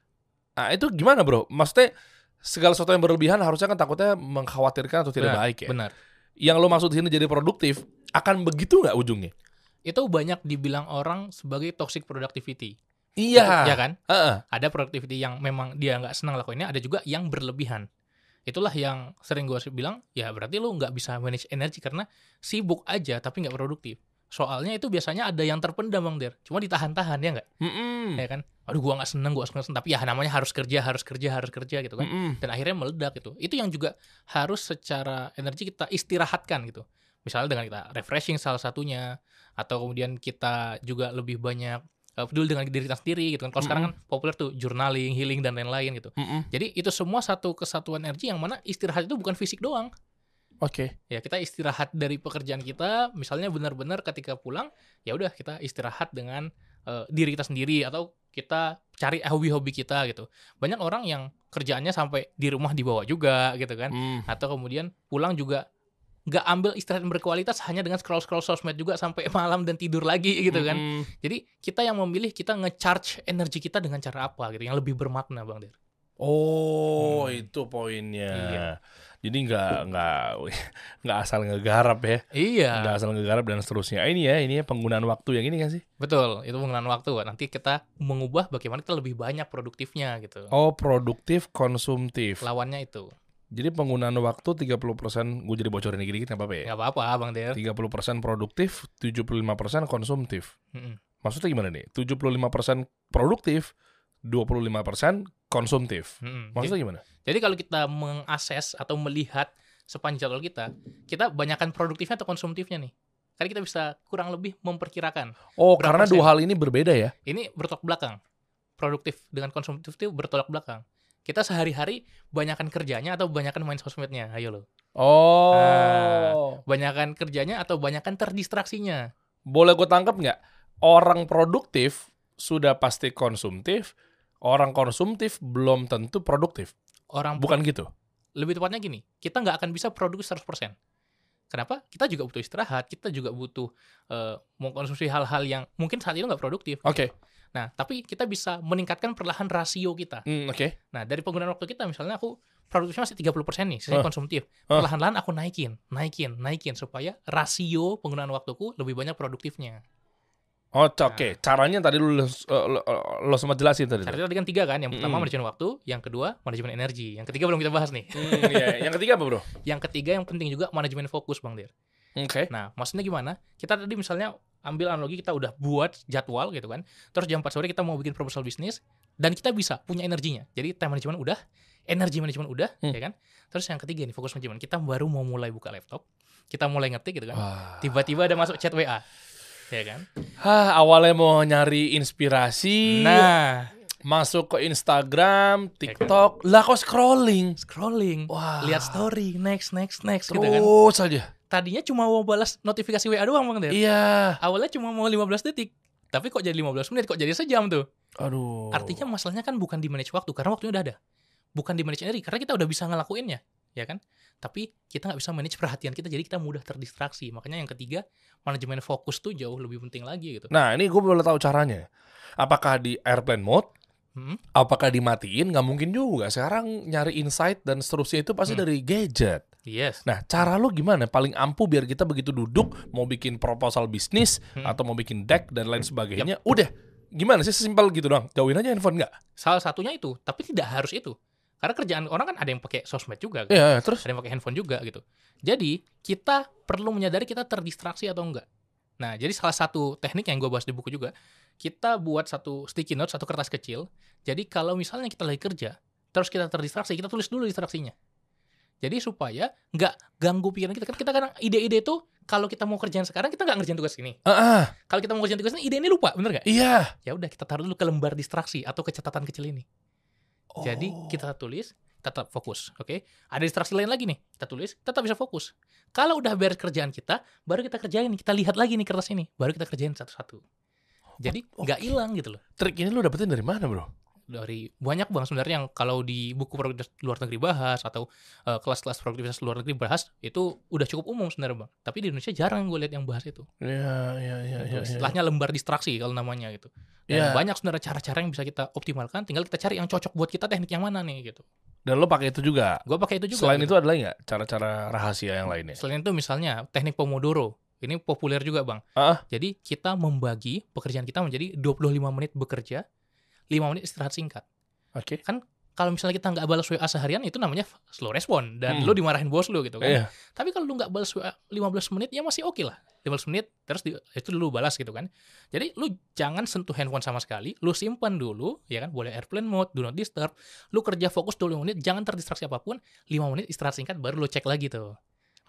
Nah itu gimana bro? Maksudnya segala sesuatu yang berlebihan harusnya kan takutnya mengkhawatirkan atau tidak Benar, baik ya. Benar. Yang lo maksud sini jadi produktif akan begitu nggak ujungnya? Itu banyak dibilang orang sebagai toxic productivity. Iya. Ya kan? Heeh. ada productivity yang memang dia nggak senang lakuinnya, ada juga yang berlebihan. Itulah yang sering gue bilang, ya berarti lu nggak bisa manage energi karena sibuk aja tapi nggak produktif. Soalnya itu biasanya ada yang terpendam bang Der, cuma ditahan-tahan ya nggak, Mm-mm. ya kan? Aduh gua nggak seneng, gua seneng, tapi ya namanya harus kerja, harus kerja, harus kerja gitu kan. Mm-mm. Dan akhirnya meledak gitu. Itu yang juga harus secara energi kita istirahatkan gitu. Misalnya dengan kita refreshing salah satunya, atau kemudian kita juga lebih banyak eh, peduli dengan diri kita sendiri gitu kan. Kalau sekarang kan populer tuh journaling, healing dan lain-lain gitu. Mm-mm. Jadi itu semua satu kesatuan energi yang mana istirahat itu bukan fisik doang. Oke. Ya kita istirahat dari pekerjaan kita, misalnya benar-benar ketika pulang, ya udah kita istirahat dengan eh, diri kita sendiri atau kita cari hobi-hobi kita gitu. Banyak orang yang kerjaannya sampai di rumah dibawa juga gitu kan. Mm. Atau kemudian pulang juga nggak ambil istirahat berkualitas hanya dengan scroll-scroll sosmed juga sampai (laughs) malam dan tidur lagi gitu kan. Mm-mm. Jadi kita yang memilih kita nge-charge energi kita dengan cara apa gitu yang lebih bermakna Bang Der. Oh, Hmm. itu poinnya. Iya. Jadi nggak nggak (laughs) nggak asal ngegarap ya, Iya. nggak asal ngegarap dan seterusnya. Ah, Ini ya, ini ya penggunaan waktu yang ini kan sih? Betul, itu penggunaan waktu. Nanti kita mengubah bagaimana kita lebih banyak produktifnya gitu. Oh, produktif, konsumtif. Lawannya itu. Jadi penggunaan waktu 30%, gue jadi bocorin dikit-dikit nggak apa-apa ya? nggak apa-apa Bang Der. 30% produktif, 75% konsumtif. Mm-mm. Maksudnya gimana nih? 75% produktif, 25% konsumtif. Jadi, Maksudnya gimana? jadi kalau kita mengakses atau melihat sepanjang jadwal kita, kita banyakkan produktifnya atau konsumtifnya nih. Karena kita bisa kurang lebih memperkirakan. Oh, karena persen? dua hal ini berbeda ya? Ini bertolak belakang. Produktif dengan konsumtif itu bertolak belakang. Kita sehari-hari banyakkan kerjanya atau banyakkan main sosmednya. Ayo lo. Oh. Nah. Banyakkan kerjanya atau banyakkan terdistraksinya. Boleh gue tangkap nggak? Orang produktif sudah pasti konsumtif, orang konsumtif belum tentu produktif. Orang Bukan gitu? lebih tepatnya gini, kita nggak akan bisa produktif 100%. Kenapa? Kita juga butuh istirahat, kita juga butuh eh, mengkonsumsi hal-hal yang mungkin saat itu nggak produktif. Oke. Nah, tapi kita bisa meningkatkan perlahan rasio kita. Hmm, Oke. Nah, dari penggunaan waktu kita, misalnya aku produktifnya masih 30% nih, sisanya Hah? konsumtif. Perlahan-lahan aku naikin, naikin, naikin, supaya rasio penggunaan waktuku lebih banyak produktifnya. Oh, oke. Caranya tadi lu, lo, lo, lo sempat jelasin tadi. Caranya tadi kan tiga kan, yang pertama Mm-mm. manajemen waktu, yang kedua manajemen energi, yang ketiga belum kita bahas nih. Hmm, iya. Yang ketiga apa bro? (laughs) Yang ketiga yang penting juga manajemen fokus, Bang Dir. Oke. Nah, maksudnya gimana? Kita tadi misalnya ambil analogi kita udah buat jadwal gitu kan. Terus jam 4 sore kita mau bikin proposal bisnis dan kita bisa punya energinya. Jadi time management udah, energi manajemen udah, Hmm. ya kan? Terus yang ketiga nih fokus manajemen. Kita baru mau mulai buka laptop, kita mulai ngetik gitu kan. Tiba-tiba ada masuk chat WA. Ya kan? Hah, awalnya mau nyari inspirasi, Nah, masuk ke Instagram, TikTok, lah kok scrolling. scrolling, Wah. lihat story, next next next gitu kan. Terus aja. Tadinya cuma mau balas notifikasi WA doang, Bang Der. Iya. Awalnya cuma mau 15 detik. Tapi kok jadi 15 menit, kok jadi sejam tuh. Aduh. Artinya masalahnya kan bukan di manage waktu karena waktunya udah ada. Bukan di manage energi karena kita udah bisa ngelakuinnya, ya kan? Tapi kita nggak bisa manage perhatian kita jadi kita mudah terdistraksi. Makanya yang ketiga, manajemen fokus tuh jauh lebih penting lagi gitu. Nah, ini gue boleh tahu caranya. Apakah di airplane mode? Hmm? Apakah dimatiin? Nggak mungkin juga. Sekarang nyari insight dan seterusnya itu pasti Hmm. dari gadget. Yes. Nah, cara lo gimana? Paling ampuh biar kita begitu duduk mau bikin proposal bisnis Hmm. atau mau bikin deck dan lain sebagainya, udah gimana sih sesimpel gitu dong? Jauhin aja handphone nggak? Salah satunya itu, tapi tidak harus itu. Karena kerjaan orang kan ada yang pakai sosmed juga, kan? Iya, terus ada yang pakai handphone juga gitu. Jadi kita perlu menyadari kita terdistraksi atau enggak. Nah, jadi salah satu teknik yang gue bahas di buku juga, kita buat satu sticky note, satu kertas kecil. Jadi kalau misalnya kita lagi kerja, terus kita terdistraksi, kita tulis dulu distraksinya. Jadi supaya nggak ganggu pikiran kita. Kan kita kadang ide-ide itu kalau kita mau kerjaan sekarang kita nggak ngerjain tugas ini. ah, ah, Kalau kita mau kerjain tugas ini, ide ini lupa, bener nggak? iya. Ya udah kita taruh dulu ke lembar distraksi atau ke catatan kecil ini. Jadi Oh. kita tulis, tetap fokus, oke? Ada distraksi lain lagi nih, kita tulis, tetap bisa fokus. Kalau udah beres kerjaan kita, baru kita kerjain, kita lihat lagi nih kertas ini, baru kita kerjain satu-satu. Jadi nggak hilang gitu loh. trik ini lo dapetin dari mana, bro? Dari banyak bang sebenarnya yang kalau di buku produktivitas luar negeri bahas atau eh, kelas-kelas produktivitas luar negeri bahas itu udah cukup umum sebenarnya bang. Tapi di Indonesia jarang gue lihat yang bahas itu. Iya, iya, iya, iya. iya. Istilahnya lembar distraksi kalau namanya gitu. Dan Iya. banyak sebenarnya cara-cara yang bisa kita optimalkan. Tinggal kita cari yang cocok buat kita teknik yang mana nih gitu. Dan lo pakai itu juga. Gue pakai itu juga. Selain gitu. itu ada lagi nggak cara-cara rahasia yang lainnya? Selain itu misalnya teknik Pomodoro. Ini populer juga bang. Ah. Jadi kita membagi pekerjaan kita menjadi 25 menit bekerja, 5 menit istirahat singkat. Oke. Kalau misalnya kita nggak balas WA seharian itu namanya slow respon dan Hmm. lo dimarahin bos lo gitu kan. Iya. Tapi kalau lu nggak balas WA 15 menit ya masih oke lah. 15 menit terus di- itu dulu balas gitu kan. Jadi lu jangan sentuh handphone sama sekali, lu simpan dulu ya kan, boleh airplane mode, do not disturb. Lu kerja fokus 25 menit, jangan terdistraksi apa pun. 5 menit istirahat singkat baru lu cek lagi tuh.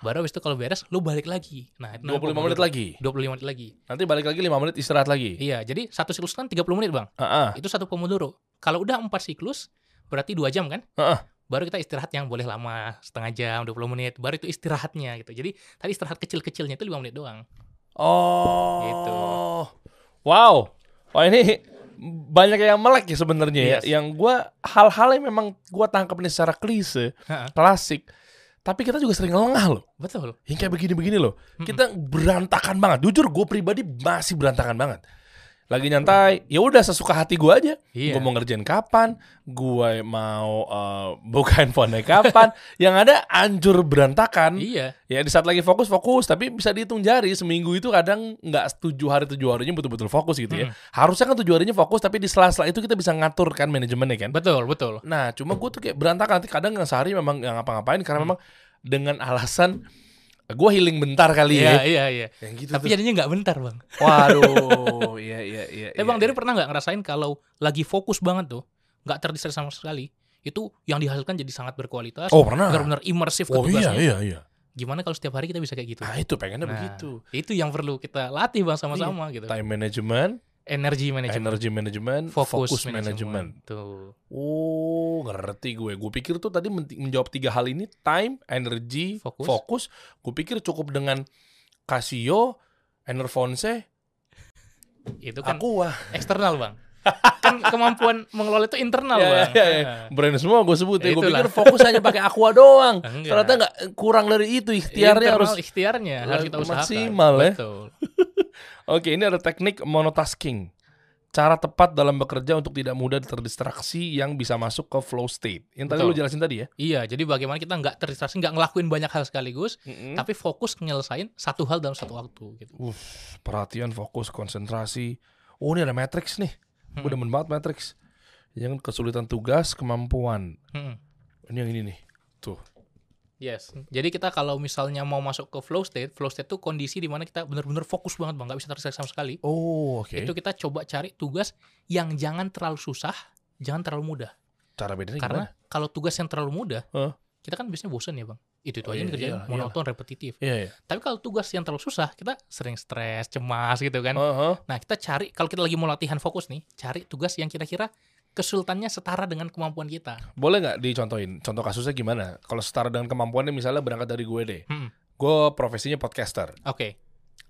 Baru habis itu kalau beres lu balik lagi. Nah, itu namanya 25 menit lagi. 25 menit lagi. Nanti balik lagi 5 menit istirahat lagi. Iya, jadi satu siklus kan 30 menit, Bang. Heeh. Itu satu Pomodoro. Kalau udah 4 siklus, berarti 2 jam kan? Heeh. Baru kita istirahat yang boleh lama, setengah jam, 20 menit. Baru itu istirahatnya gitu. Jadi tadi istirahat kecil-kecilnya itu 5 menit doang. Oh. Gitu. Wow. Wah ini banyak yang melek ya sebenarnya Yes. ya. Yang gua hal-hal yang memang gua tangkap ini secara klise, Ha-ha. klasik. Tapi kita juga sering lengah loh. Betul. Yang kayak begini-begini loh. Kita berantakan banget. Jujur gue pribadi masih berantakan banget. Lagi nyantai, ya udah sesuka hati gue aja. Iya. Gue mau ngerjain kapan, gue mau eh, buka (laughs) handphonenya kapan. yang ada anjur berantakan. Iya. Ya di saat lagi fokus fokus, tapi bisa dihitung jari seminggu itu kadang nggak tujuh hari tujuh harinya betul-betul fokus gitu ya. Hmm. Harusnya kan tujuh harinya fokus, tapi di sela-sela itu kita bisa ngatur kan manajemennya kan. Betul, betul. Nah cuma gue tuh kayak berantakan nanti kadang yang sehari memang yang ngapa-ngapain karena Hmm. memang dengan alasan gue healing bentar kali Iya, ya. iya, iya. Yang gitu Tapi tuh. jadinya nggak bentar, Bang. Waduh, (laughs) iya iya iya. Tapi iya, Bang Dery iya. pernah nggak ngerasain kalau lagi fokus banget tuh, nggak terdistract sama sekali, itu yang dihasilkan jadi sangat berkualitas, Oh pernah. benar-benar imersif ke Oh iya tugasnya. iya iya. Gimana kalau setiap hari kita bisa kayak gitu? Nah itu pengennya Nah, begitu. Itu yang perlu kita latih Bang sama-sama gitu. Time management, Energi manajemen, energy management, fokus, fokus, manajemen. management. Tuh. Oh, ngerti gue. Gue pikir tuh tadi men- menjawab tiga hal ini, time, energy, Fokus. fokus. Gue pikir cukup dengan Casio, Enervonse, Itu kan Aqua. eksternal, Bang. kan kemampuan mengelola itu internal, Ya, Bang. ya, ya. Nah, Brand semua gue sebut ya. Gue pikir fokus hanya pakai Aqua doang. Enggak. Ternyata nggak kurang dari itu. Ikhtiarnya internal harus. ikhtiarnya harus kita usahakan. maksimal ya. Betul. Oke, ini ada teknik monotasking. Cara tepat dalam bekerja untuk tidak mudah terdistraksi yang bisa masuk ke flow state. Yang tadi Betul. lu jelasin tadi ya. Iya, jadi bagaimana kita nggak terdistraksi, nggak ngelakuin banyak hal sekaligus, Hmm. tapi fokus nyelesain satu hal dalam satu waktu gitu. Uff, perhatian, fokus, konsentrasi. Oh, ini ada matrix nih. Hmm. demen banget matrix. Yang kesulitan tugas, kemampuan. Hmm. Ini yang ini nih. Tuh. Yes. Jadi kita kalau misalnya mau masuk ke flow state, flow state itu kondisi di mana kita benar-benar fokus banget bang, nggak bisa terdistraksi sama sekali. Oh, oke. Itu kita coba cari tugas yang jangan terlalu susah, jangan terlalu mudah. Cara bedanya Karena gimana? kalau tugas yang terlalu mudah, Hah? kita kan biasanya bosan ya bang. Itu itu Oh, aja iya, dikerjain, iyalah, monoton, repetitif. Iya, iya. Tapi kalau tugas yang terlalu susah, kita sering stres, cemas gitu kan. Heeh. Nah kita cari kalau kita lagi mau latihan fokus nih, cari tugas yang kira-kira kesulitannya setara dengan kemampuan kita. Boleh nggak dicontohin? Contoh kasusnya gimana? Kalau setara dengan kemampuannya misalnya berangkat dari gue deh. Hmm. Gue profesinya podcaster. Oke.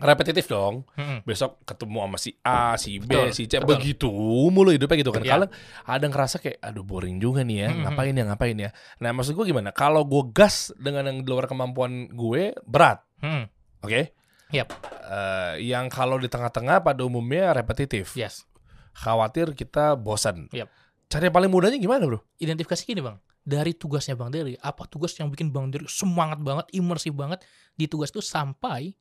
Repetitif dong. Hmm. Besok ketemu sama si A, si B, Betul, si C. betul. Begitu mulu hidupnya gitu kan. Iya. Kadang ada ngerasa kayak, aduh boring juga nih ya. Hmm, Ngapain ya, ngapain ya. Nah maksud gue gimana? Kalau gue gas dengan yang di luar kemampuan gue, berat. Hmm. Oke? Yap. Eh, yang kalau di tengah-tengah pada umumnya repetitif. Yes. Khawatir kita bosan. Yap. Cara yang paling mudahnya gimana bro? Identifikasi gini bang. Dari tugasnya bang Dery, apa tugas yang bikin bang Dery semangat banget, imersif banget di tugas itu sampai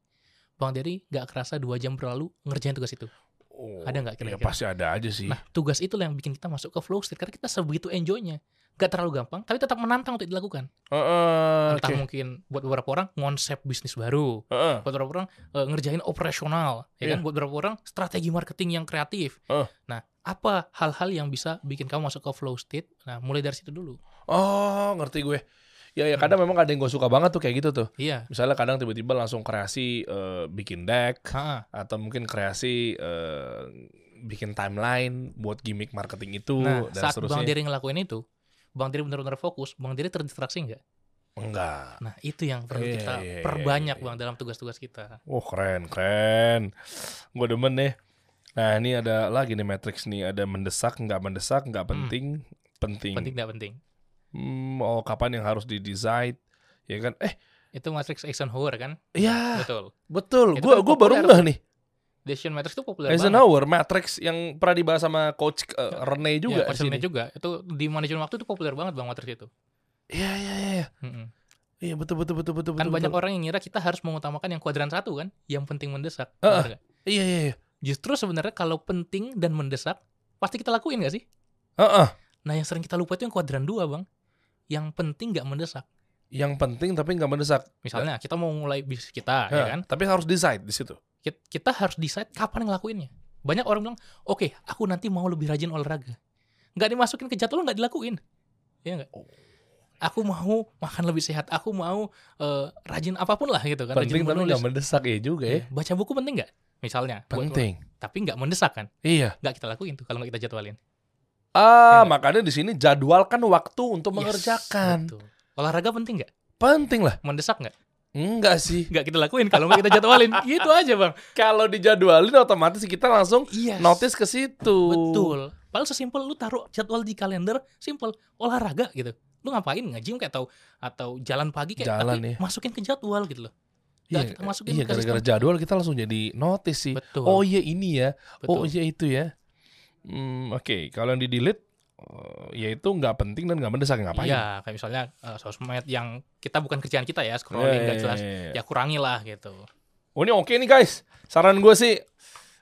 bang Dery nggak kerasa dua jam berlalu ngerjain tugas itu. Oh, Ada nggak Ya kira-kira? pasti ada aja sih. Nah tugas itu yang bikin kita masuk ke flow state karena kita sebegitu enjoynya. Gak terlalu gampang, tapi tetap menantang untuk dilakukan. Heeh, Entah oke. mungkin buat beberapa orang konsep bisnis baru, Heeh. buat beberapa orang eh, ngerjain operasional, ya kan? Iya. Buat beberapa orang strategi marketing yang kreatif. Eh. Nah, apa hal-hal yang bisa bikin kamu masuk ke flow state? Nah, mulai dari situ dulu. Oh, ngerti gue. Ya, ya kadang memang ada yang gue suka banget tuh kayak gitu tuh. Iya. Misalnya kadang tiba-tiba langsung kreasi eh, bikin deck Ha, atau mungkin kreasi eh, bikin timeline buat gimmick marketing itu Nah, dan saat seterusnya. Bang Dery ngelakuin itu, Bang Dery benar-benar fokus, Bang Dery terdistraksi nggak? Enggak. Nah, itu yang perlu Iya, kita iya, iya, perbanyak, iya. Bang, dalam tugas-tugas kita. Oh, keren, keren. Gue demen nih. Nah, ini ada lagi nih matrix nih, ada mendesak, nggak mendesak, nggak Hmm. penting, penting. Penting nggak penting? Hmm, oh, kapan yang harus di-decide? Ya kan? Eh, Itu matrix Eisenhower kan? iya, Betul. betul. Itu Gue kan gue baru ngeh nih. Decision matrix itu populer banget. Eisenhower, Matrix yang pernah dibahas sama coach eh, Rene juga Iya, di Coach. Rene juga. Itu di manajemen waktu itu populer banget Bang matrix itu. Iya, iya, iya, iya. Iya, betul betul betul betul Kan betul. banyak betul. orang yang ngira kita harus mengutamakan yang kuadran satu kan, yang penting mendesak. Benar nggak? Iya, iya, iya. Justru sebenarnya kalau penting dan mendesak, pasti kita lakuin nggak sih? Heeh. Nah yang sering kita lupa itu yang kuadran dua bang, yang penting nggak mendesak. Yang penting tapi nggak mendesak. Misalnya kita mau mulai bisnis kita, ya Ya, kan? Tapi harus decide di situ. Kit- Kita harus decide kapan ngelakuinnya. Banyak orang bilang, oke, aku nanti mau lebih rajin olahraga. Nggak dimasukin ke jadwal, nggak dilakuin. Iya nggak? aku mau makan lebih sehat, aku mau eh, rajin apa pun lah gitu kan. Penting rajin tapi nggak mendesak ya juga ya. Iya, Baca buku penting nggak? Misalnya. buat- Penting. tapi nggak mendesak kan? Iya. Nggak kita lakuin tuh kalau nggak kita jadwalin. Ah, Iya. makanya di sini jadwalkan waktu untuk Yes, mengerjakan. betul. Olahraga penting nggak? Penting lah. Mendesak nggak? Enggak sih. Nggak kita lakuin kalau nggak kita jadwalin. (laughs) gitu aja bang. Kalau dijadwalin otomatis kita langsung Iya. notice ke situ. Betul. Padahal sesimpel lu taruh jadwal di kalender, simpel olahraga gitu. Lu ngapain nge-gym kayak atau atau jalan pagi kayak Jalan tapi ya. masukin ke jadwal gitu loh. Nggak Iya, kita masukin iya ke gara-gara sistem. jadwal kita langsung jadi notice sih. Betul. Oh iya ini ya. Oh betul. iya itu ya. Hmm, oke, kalau yang di delete ya itu nggak penting dan nggak mendesak ngapain? Iya, kayak misalnya eh, sosmed yang kita bukan kerjaan kita ya, scrolling nggak jelas. Eh, Ya kurangi lah gitu. Oh ini oke nih guys. Saran gue sih,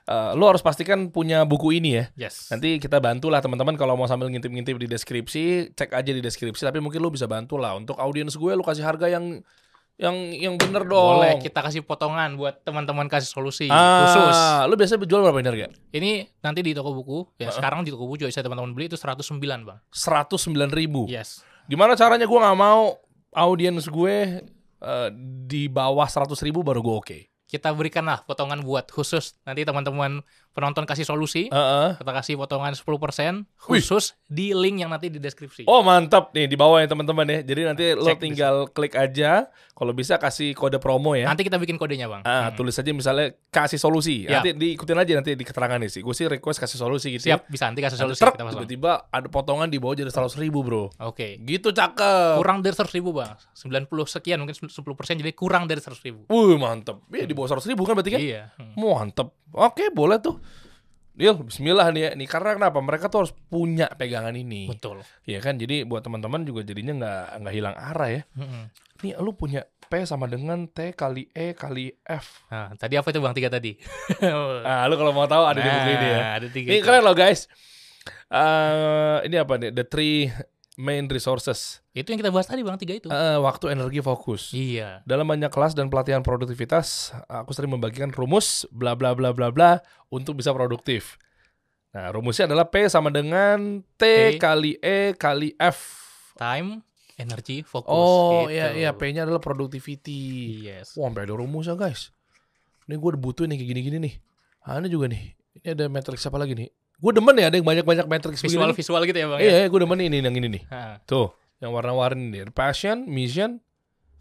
eh, lu harus pastikan punya buku ini ya. Yes. Nanti kita bantulah teman-teman kalau mau sambil ngintip-ngintip di deskripsi, cek aja di deskripsi. Tapi mungkin lu bisa bantu lah untuk audiens gue, lu kasih harga yang yang yang bener dong. Boleh kita kasih potongan buat teman-teman kasih solusi khusus. ah, lu biasanya jual berapa ini harga? Ini nanti di toko buku, ya Heeh. sekarang di toko buku juga bisa teman-teman beli itu 109, Bang. 109 ribu. Yes. Gimana caranya gue nggak mau audiens gue eh, di bawah 100 ribu baru gue oke. Kita berikan lah potongan buat khusus nanti teman-teman penonton kasih solusi. Heeh. Kita kasih potongan 10% khusus di link yang nanti di deskripsi. Oh mantap nih di bawah ya teman-teman ya. Jadi nanti lo Cek tinggal klik aja. Kalau bisa kasih kode promo ya. Nanti kita bikin kodenya, Bang. Ah, Hmm. tulis aja misalnya kasih solusi. Ya. Nanti diikutin aja nanti di keterangan sih. Gue sih request kasih solusi gitu. Siap, bisa nanti kasih Ya. Solusi truk, tiba-tiba ada potongan di bawah jadi 100 ribu bro. Oke. Gitu cakep. Kurang dari 100 ribu, Bang. 90 sekian, mungkin 10% jadi kurang dari 100 ribu. Wuh mantep. Iya di bawah 100 ribu kan berarti kan? Iya. Hmm. Mantep. Oke boleh tuh. Deal, bismillah nih ya. Nih karena kenapa? Mereka tuh harus punya pegangan ini. Betul. Iya kan? Jadi buat teman-teman juga jadinya nggak nggak hilang arah ya. Hmm. Nih lu punya P sama dengan T kali E kali F. Nah, tadi apa itu Bang tiga tadi? (laughs) Ah, lu kalau mau tahu ada di buku ini ya. Nah, Ada tiga. Ini itu. keren loh guys. Eh ini apa nih? The three main resources. Itu yang kita bahas tadi Bang tiga itu. Eh, waktu, energi, fokus. Iya. Dalam banyak kelas dan pelatihan produktivitas, aku sering membagikan rumus bla bla bla bla bla untuk bisa produktif. Nah, rumusnya adalah P sama dengan T T. kali E kali F. Time, energi, fokus. Oh, gitu. iya iya P-nya adalah productivity. Yes. Wah, sampai ada rumusnya, guys. Ini gue udah butuh nih kayak gini-gini nih. Ah, ini juga nih. Ini ada matrix apa lagi nih? Gue demen ya ada yang banyak-banyak matrix Visual begini. nih. visual gitu ya Bang. Iya, ya? iya gue demen ini yang ini nih. Ha, Tuh, yang warna-warni nih. Passion, mission,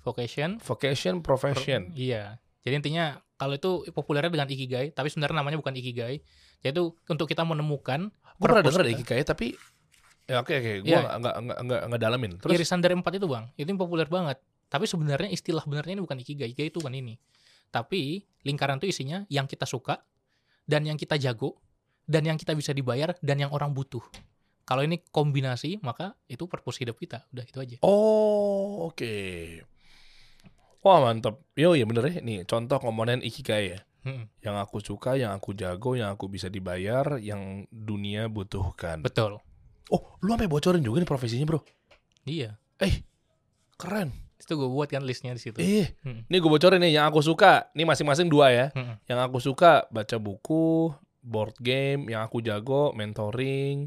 vocation. vocation, profession. Iya. Jadi intinya kalau itu populernya dengan ikigai, tapi sebenarnya namanya bukan ikigai. Yaitu untuk kita menemukan Gue pernah deh kita. Ikigai tapi ya oke oke, gue Iya. nggak nggak nggak nggak dalamin. Terus irisan dari empat itu bang itu yang populer banget tapi sebenarnya istilah benernya ini bukan ikigai ikigai itu bukan ini tapi lingkaran itu isinya yang kita suka dan yang kita jago dan yang kita bisa dibayar dan yang orang butuh kalau ini kombinasi maka itu purpose hidup kita udah itu aja oh oke. Wah mantep. Yo ya bener ya. Nih contoh komponen Ikigai ya. Mm-mm. Yang aku suka, yang aku jago, yang aku bisa dibayar, yang dunia butuhkan. betul Oh, lu sampai bocorin juga nih profesinya bro. iya Eh, keren. itu gue buat kan listnya di situ Eh, Hmm. nih gue bocorin nih yang aku suka. Nih masing-masing dua ya. Mm-mm. Yang aku suka baca buku, board game, yang aku jago mentoring,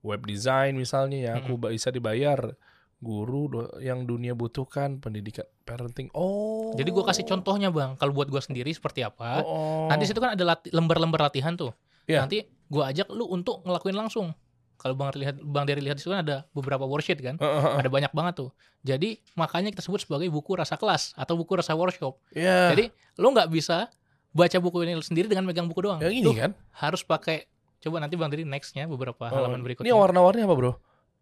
web design misalnya yang aku bisa dibayar, guru do- yang dunia butuhkan, pendidikan, parenting. Oh. jadi gue kasih contohnya bang kalau buat gue sendiri seperti apa Oh. nanti situ kan ada lati- lembar-lembar latihan tuh Iya. nanti gue ajak lu untuk ngelakuin langsung kalau bang lihat bang dari lihat di situ kan ada beberapa worksheet kan Heeh, heeh. ada banyak banget tuh. Jadi makanya kita sebut sebagai buku rasa kelas atau buku rasa workshop. Iya. Jadi lo nggak bisa baca buku ini sendiri dengan megang buku doang. yang ini kan. harus pakai coba nanti bang dari nextnya beberapa halaman Oh, berikutnya Ini warna-warni apa, Bro?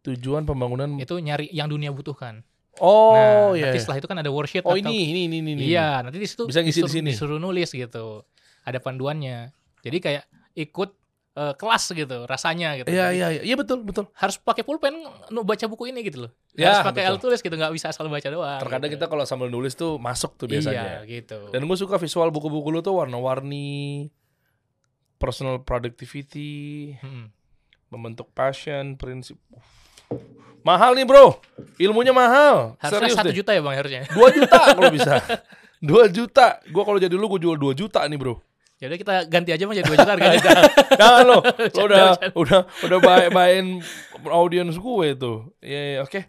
Tujuan pembangunan itu nyari yang dunia butuhkan. Oh, nah, iya. nanti iya. setelah itu kan ada worksheet Oh, atau ini ini ini ini. ini. iya nanti di situ Bisa ngisi di sini. disuruh nulis gitu. Ada panduannya. Jadi kayak ikut eh, kelas gitu rasanya gitu. Iya, iya, iya. Iya betul, betul. Harus pakai pulpen baca buku ini gitu loh. Ya, harus pakai betul. alat tulis gitu nggak bisa asal baca doang. Terkadang gitu. kita kalau sambil nulis tuh masuk tuh biasanya. Iya gitu. Dan gue suka visual buku-buku lu tuh warna-warni, personal productivity, Mm-mm. membentuk passion, prinsip. Mahal nih bro, ilmunya mahal. Harusnya satu juta ya bang harusnya. 2 juta (laughs) kalau bisa. 2 juta. Gue kalau jadi lu gue jual 2 juta nih bro. Jadi Ya kita ganti aja bang jadi dua juta harganya. (laughs) Jangan lo, lo (laughs) udah udah udah baik bayin audiens gue itu. Iya, iya, oke.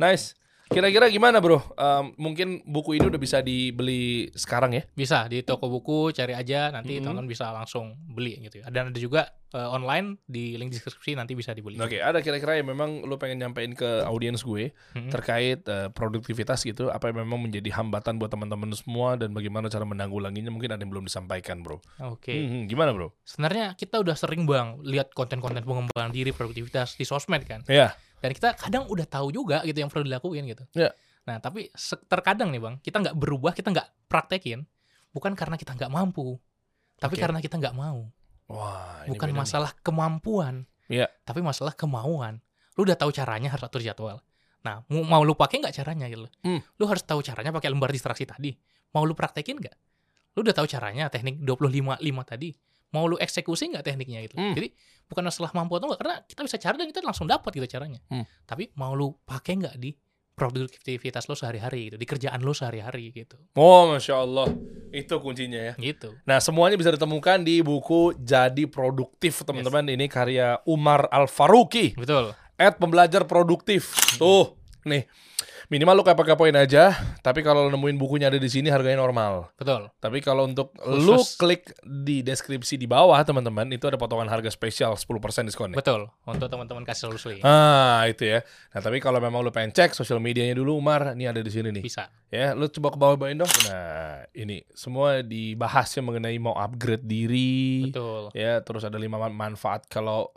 Nice. Kira-kira gimana bro? Um, mungkin buku ini udah bisa dibeli sekarang ya? Bisa di toko buku cari aja nanti Mhm. teman-teman bisa langsung beli gitu ya. Dan ada juga eh, online di link deskripsi nanti bisa dibeli. Oke, ada kira-kira yang memang lu pengen nyampein ke audiens gue Mhm. terkait eh, produktivitas gitu, apa yang memang menjadi hambatan buat teman-teman semua dan bagaimana cara menanggulanginya mungkin ada yang belum disampaikan bro. Oke. Hmm, gimana bro? Sebenarnya kita udah sering bang lihat konten-konten pengembangan diri produktivitas di sosmed kan. Ya, Dan kita kadang udah tahu juga gitu yang perlu dilakuin gitu. Iya. Nah tapi terkadang nih bang kita nggak berubah kita nggak praktekin bukan karena kita nggak mampu, tapi Oke. karena kita nggak mau. wah ini bukan beda nih. masalah kemampuan, Iya. tapi masalah kemauan. Lu udah tahu caranya harus atur jadwal. Nah, mau, mau lu pakai nggak caranya gitu? Hmm. Lu harus tahu caranya pakai lembar distraksi tadi. Mau lu praktekin nggak? Lu udah tahu caranya teknik 25 5 tadi. Mau lu eksekusi nggak tekniknya gitu? Hmm. Jadi bukan masalah mampu atau nggak karena kita bisa cari dan kita langsung dapat gitu caranya. Hmm. Tapi mau lu pakai nggak di produktivitas lo sehari-hari gitu, di kerjaan lo sehari-hari gitu. Oh, masya Allah, itu kuncinya ya. Gitu. Nah, semuanya bisa ditemukan di buku Jadi Produktif, teman-teman. Ini karya Umar Al Faruqi. Betul. at pembelajar produktif. Tuh, nih. Minimal lu kepo-kepoin aja, tapi kalau lu nemuin bukunya ada di sini harganya normal. Betul. Tapi kalau untuk Khusus. lu klik di deskripsi di bawah, teman-teman, itu ada potongan harga spesial 10% diskon. Betul. Untuk teman-teman kasih solusi. Ah, itu ya. Nah, tapi kalau memang lu pengen cek sosial medianya dulu, Umar, ini ada di sini nih. Bisa. Ya, lu coba ke bawah-bawain dong. Nah, ini semua dibahas ya mengenai mau upgrade diri. Betul. Ya, terus ada lima man- manfaat kalau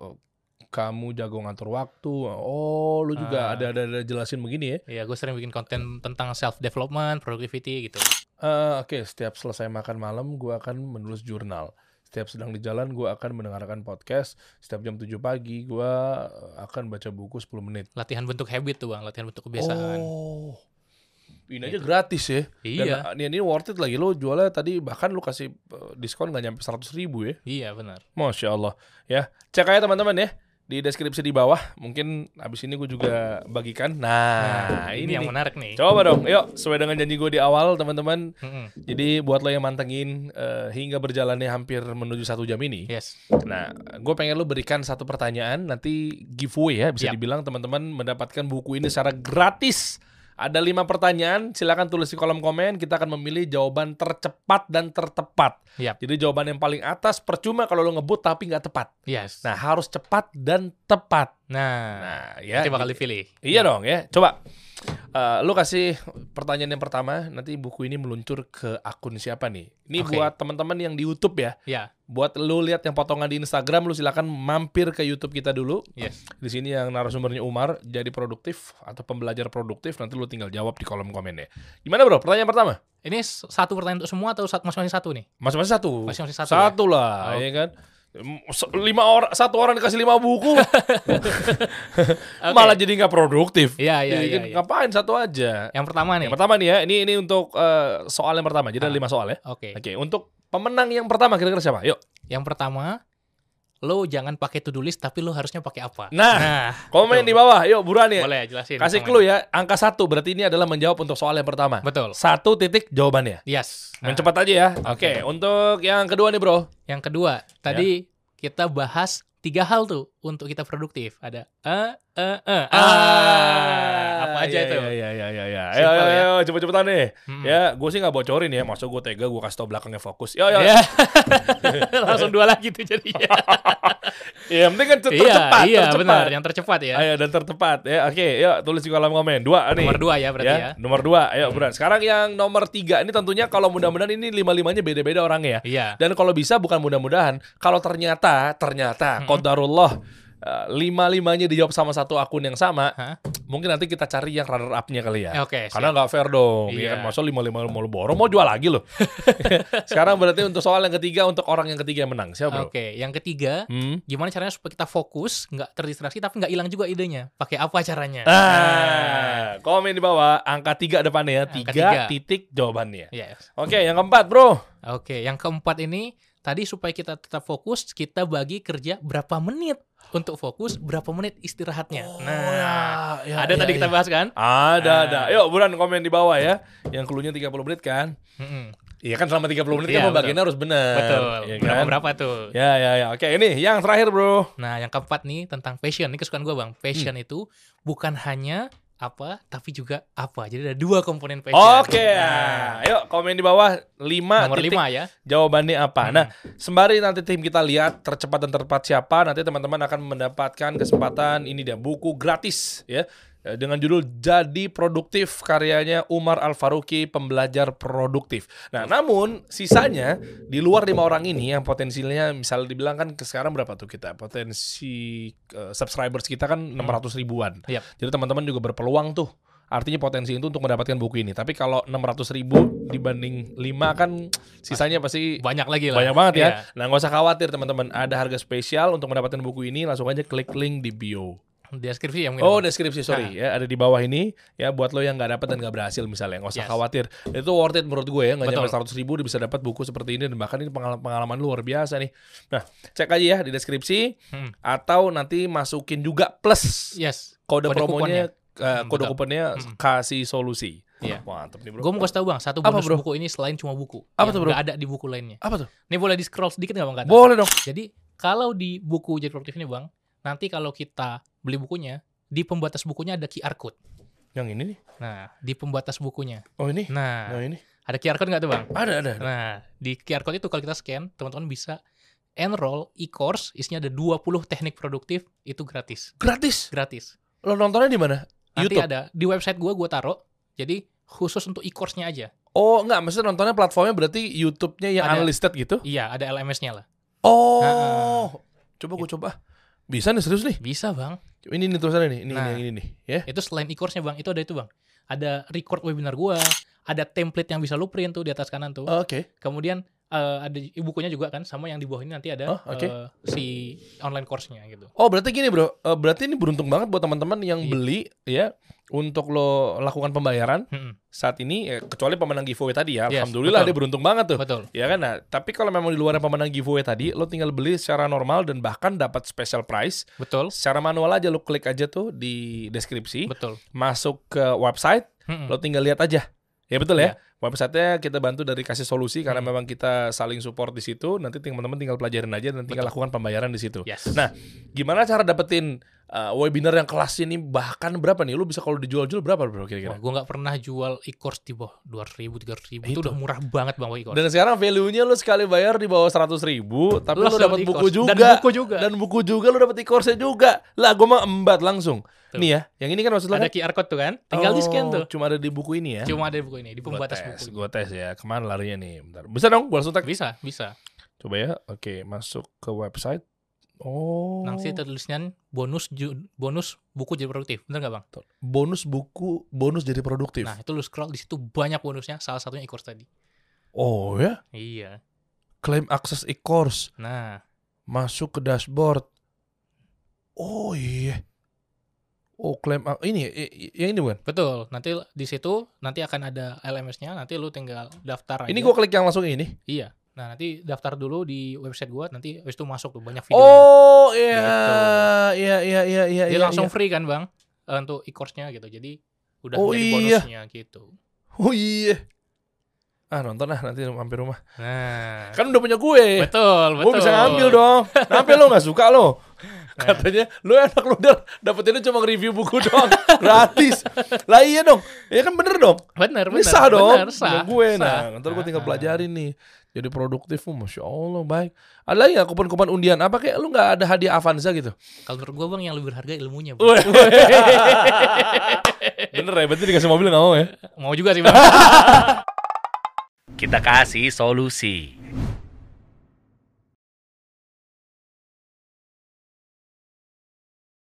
kamu jago ngatur waktu. Oh, lu juga Ah. ada, ada ada jelasin begini ya. Iya, gue sering bikin konten tentang self development, productivity gitu. Eh, Oke, setiap selesai makan malam, gua akan menulis jurnal. Setiap sedang di jalan, gua akan mendengarkan podcast. Setiap jam 7 pagi, gua uh, akan baca buku 10 menit. Latihan bentuk habit tuh bang, latihan bentuk kebiasaan. Oh, ini aja Gitu. gratis ya. Iya, Dan uh, ini worth it lagi. Lo jualnya tadi bahkan lu kasih uh, diskon nggak nyampe 100 ribu ya. iya benar. Masya Allah. Ya, cek aja teman-teman ya di deskripsi di bawah. Mungkin abis ini gue juga bagikan. Nah, Nah, ini, yang nih. menarik nih. Coba dong, yuk sesuai dengan janji gue di awal teman-teman. Mm-mm. Jadi buat lo yang mantengin eh, hingga berjalannya hampir menuju satu jam ini. Yes. Nah, gue pengen lo berikan satu pertanyaan nanti giveaway ya bisa Yap. dibilang teman-teman mendapatkan buku ini secara gratis. Ada lima pertanyaan, silakan tulis di kolom komen. Kita akan memilih jawaban tercepat dan tertepat. Yap. Jadi jawaban yang paling atas percuma kalau lo ngebut tapi nggak tepat. Yes. Nah, harus cepat dan tepat. Nah, Nah, ya. nanti bakal dipilih. Iya dong ya. Coba eh, lu kasih pertanyaan yang pertama, nanti buku ini meluncur ke akun siapa nih? Ini Oke. buat teman-teman yang di YouTube ya. Ya, Buat lu lihat yang potongan di Instagram, lu silakan mampir ke YouTube kita dulu. yes. Di sini yang narasumbernya Umar jadi produktif atau pembelajar produktif, nanti lu tinggal jawab di kolom komen ya. Gimana bro? Pertanyaan pertama? Ini satu pertanyaan untuk semua atau satu masing-masing satu nih? Masing-masing satu. Masing-masing satu. Satu lah, Oh. ya kan? Lima orang, satu orang dikasih lima buku, (laughs) Oke. malah jadi nggak produktif. Iya, iya, Jadi iya, kan iya. Ngapain satu aja? Yang pertama nih. Yang pertama nih ya, ini ini untuk eh, soal yang pertama. Jadi ada Ah. lima soal ya. Oke. Oke, untuk pemenang yang pertama kira-kira siapa? Yuk. Yang pertama, lo jangan pakai to do list tapi lo harusnya pakai apa? Nah, Nah, komen betul. di bawah. Yuk, buruan ya. Boleh jelasin. Kasih komen. clue ya. Angka satu berarti ini adalah menjawab untuk soal yang pertama. Betul. Satu titik jawabannya. Yes. Main Nah, cepat aja ya. Oke. Oke, untuk yang kedua nih, Bro. Yang kedua, Ya. tadi kita bahas tiga hal tuh untuk kita produktif. Ada eh eh eh Ah, apa aja iya, itu? Iya, iya, iya, iya. Ayo, ayo, ya. ayo, cepet-cepetan nih. Hmm. Ya, gue sih nggak bocorin ya. Masa gue tega, gue kasih tau belakangnya fokus. Yo. Ya. (laughs) Langsung dua lagi tuh jadinya. (laughs) Iya, yang penting kan ter- iya, tercepat, iya tercepat. benar, yang tercepat ya. Ayo, dan tertepat. Ya, oke. Yuk, tulis di kolom komen. Dua nih. Nomor dua ya berarti ya. Nomor dua, ayo Bran. Sekarang yang nomor tiga ini tentunya kalau mudah-mudahan ini lima-limanya beda-beda orangnya ya. Iya. Dan kalau bisa bukan mudah-mudahan, kalau ternyata ternyata kodarullah eh, lima-limanya dijawab sama satu akun yang sama, Hah? mungkin nanti kita cari yang runner up-nya kali ya. Oke, Karena nggak fair dong, Iya. ya kan? Masa lima-lima mau borong, mau jual lagi loh. (laughs) Sekarang berarti untuk soal yang ketiga, untuk orang yang ketiga yang menang. Siapa bro? Oke, yang ketiga, Hmm? gimana caranya supaya kita fokus, nggak terdistraksi tapi nggak hilang juga idenya. Pakai apa caranya? Ah, komen di bawah, angka tiga depannya ya, tiga tiga. titik jawabannya. Yes. Oke, yang keempat bro. Oke, yang keempat ini tadi supaya kita tetap fokus, kita bagi kerja berapa menit untuk fokus, berapa menit istirahatnya. nah, ya, ada ya, tadi ya. kita bahas kan? Ada, Nah. ada. Yuk, buruan komen di bawah ya. Yang keluarnya 30 menit kan? Mm-mm. Iya kan selama 30 menit Iya, kan pembagiannya harus benar. Betul. Iya berapa kan? berapa tuh? Ya, ya, ya. Oke, ini yang terakhir, Bro. Nah, yang keempat nih tentang passion. Ini kesukaan gue bang. Passion Hmm. itu bukan hanya apa tapi juga apa. Jadi ada dua komponen passion. Oke, Nah, ayo komen di bawah 5 nomor titik lima ya. jawabannya apa. Hmm. Nah, sembari nanti tim kita lihat tercepat dan tertepat siapa, nanti teman-teman akan mendapatkan kesempatan ini dia buku gratis ya dengan judul Jadi Produktif karyanya Umar Al Faruqi pembelajar produktif. Nah, namun sisanya di luar lima orang ini yang potensinya misalnya dibilang kan ke sekarang berapa tuh kita potensi eh, subscribers kita kan 600 ribuan. Yap. Jadi teman-teman juga berpeluang tuh. Artinya potensi itu untuk mendapatkan buku ini. Tapi kalau 600 ribu dibanding 5 kan sisanya pasti Banyak lagi lah. banyak banget ya. Iya. Nah nggak usah khawatir teman-teman. Ada harga spesial untuk mendapatkan buku ini. Langsung aja klik link di bio. Deskripsi ya mungkin. Oh deskripsi sorry ya ada di bawah ini ya buat lo yang nggak dapat dan nggak berhasil misalnya nggak usah Yes. khawatir itu worth it menurut gue ya nggak nyampe Betul. 100 ribu udah bisa dapat buku seperti ini dan bahkan ini pengalaman, pengalaman luar biasa nih. Nah cek aja ya di deskripsi Hmm. atau nanti masukin juga plus Yes. kode, Kode promonya eh, Hmm, kode kuponnya Hmm. kasih solusi. Iya. Mantap nih bro. Gue mau kasih tau bang, satu Apa, bonus bro? buku ini selain cuma buku. Apa tuh, bro? nggak ada di buku lainnya. Apa tuh? Ini boleh di scroll sedikit nggak bang? Kata? Boleh dong. Jadi kalau di buku jadi produktif ini bang, nanti kalau kita beli bukunya, di pembatas bukunya ada QR code. Yang ini nih. Nah, di pembatas bukunya. Oh ini. Nah, Nah ini. ada QR code nggak tuh bang? Ada ada. ada. Nah, di QR code itu kalau kita scan, teman-teman bisa enroll e-course, isinya ada 20 teknik produktif, itu gratis. Gratis. Gratis. Lo nontonnya di mana? Nanti YouTube. ada di website gua gua taruh. Jadi khusus untuk e-course-nya aja. Oh enggak, maksudnya nontonnya platformnya berarti YouTube-nya yang Ada. unlisted gitu? Iya, ada LMS-nya lah. Oh. Coba gue coba. Bisa nih serius nih. Bisa, Bang. Ini nih tulisannya nih. Ini, Nah. ini ini nih, ya. Itu selain e-course-nya, Bang, itu ada itu, Bang. Ada record webinar gua, ada template yang bisa lu print tuh di atas kanan tuh. Oke. Kemudian eh, ada bukunya juga kan sama yang di bawah ini nanti ada Oh, oke. eh, si online course-nya gitu. Oh, berarti gini, Bro. Eh, berarti ini beruntung banget buat teman-teman yang Iya. beli ya untuk lo lakukan pembayaran Mm-mm. saat ini ya, kecuali pemenang giveaway tadi ya. Yes, Alhamdulillah betul. dia beruntung banget tuh. Betul. Ya kan, nah, tapi kalau memang di luar pemenang giveaway tadi, lo tinggal beli secara normal dan bahkan dapat special price. Betul. Secara manual aja lo klik aja tuh di deskripsi, Betul. masuk ke website, Mm-mm. lo tinggal lihat aja. Ya betul ya. Iya. Websitenya kita bantu dari kasih solusi karena Hmm. memang kita saling support di situ. Nanti teman-teman tinggal pelajarin aja dan tinggal lakukan pembayaran di situ. Yes. Nah, Gimana cara dapetin uh, webinar yang kelas ini bahkan berapa nih? Lu bisa kalau dijual-jual berapa bro Wah, kira-kira? gue nggak pernah jual e-course di bawah 200 ribu, 300 ribu. Itu. Itu udah murah banget bang e-course. Dan sekarang value-nya lu sekali bayar di bawah 100 ribu, tapi lu, langsung dapat buku juga. Dan buku juga. Dan buku juga lu dapat e-course juga. Lah, gua mah embat langsung. Tuh. Nih ya, yang ini kan maksud lu ada kan? QR code tuh kan. Tinggal di scan Oh, tuh. Cuma ada di buku ini ya. Cuma ada di buku ini, di Gua pembatas tes, buku. gua tes ya. Ke mana larinya nih? Bentar. Bisa dong, gua langsung tag. Bisa, bisa. Coba ya. Oke, masuk ke website. Oh. Nanti tulisnya bonus ju- bonus buku jadi produktif. Bener nggak bang? bonus buku, bonus jadi produktif. Nah itu lu scroll di situ banyak bonusnya. Salah satunya e-course tadi. Oh ya, Iya. claim akses e-course, Nah masuk ke dashboard. Oh iya. Oh, claim ak- ini yang ini bukan? betul. Nanti di situ nanti akan ada LMS-nya. Nanti lu tinggal daftar aja. Ini gua klik yang langsung ini. Iya. Nah nanti daftar dulu di website gua. Nanti habis itu masuk tuh banyak video. Oh iya, Gitu. iya iya iya iya. Iya, langsung iya. free kan bang Eh, untuk e-course-nya gitu. Jadi udah Oh, jadi iya. bonusnya gitu. Oh iya. Ah nonton lah nanti mampir rumah. Nah Kan udah punya gue. betul betul. Gue bisa ngambil dong. Kenapa lo nggak suka lo? (laughs) Nah. Katanya lu enak lu udah dapetinnya cuma review buku doang (laughs) gratis. lah iya dong. Ya kan bener dong. Bener Ini bener. sah dong. Bener, Punya sah. gue sah. nah. Ntar gue tinggal pelajarin nih. Jadi produktif, oh, masya Allah baik. Ada lagi nggak kupon-kupon undian? Apa kayak lu nggak ada hadiah Avanza gitu? Kalau menurut gua bang yang lebih berharga ilmunya. Bang. (laughs) Bener ya, berarti dikasih mobil nggak mau ya? Mau juga sih bang. (laughs) Kita kasih solusi.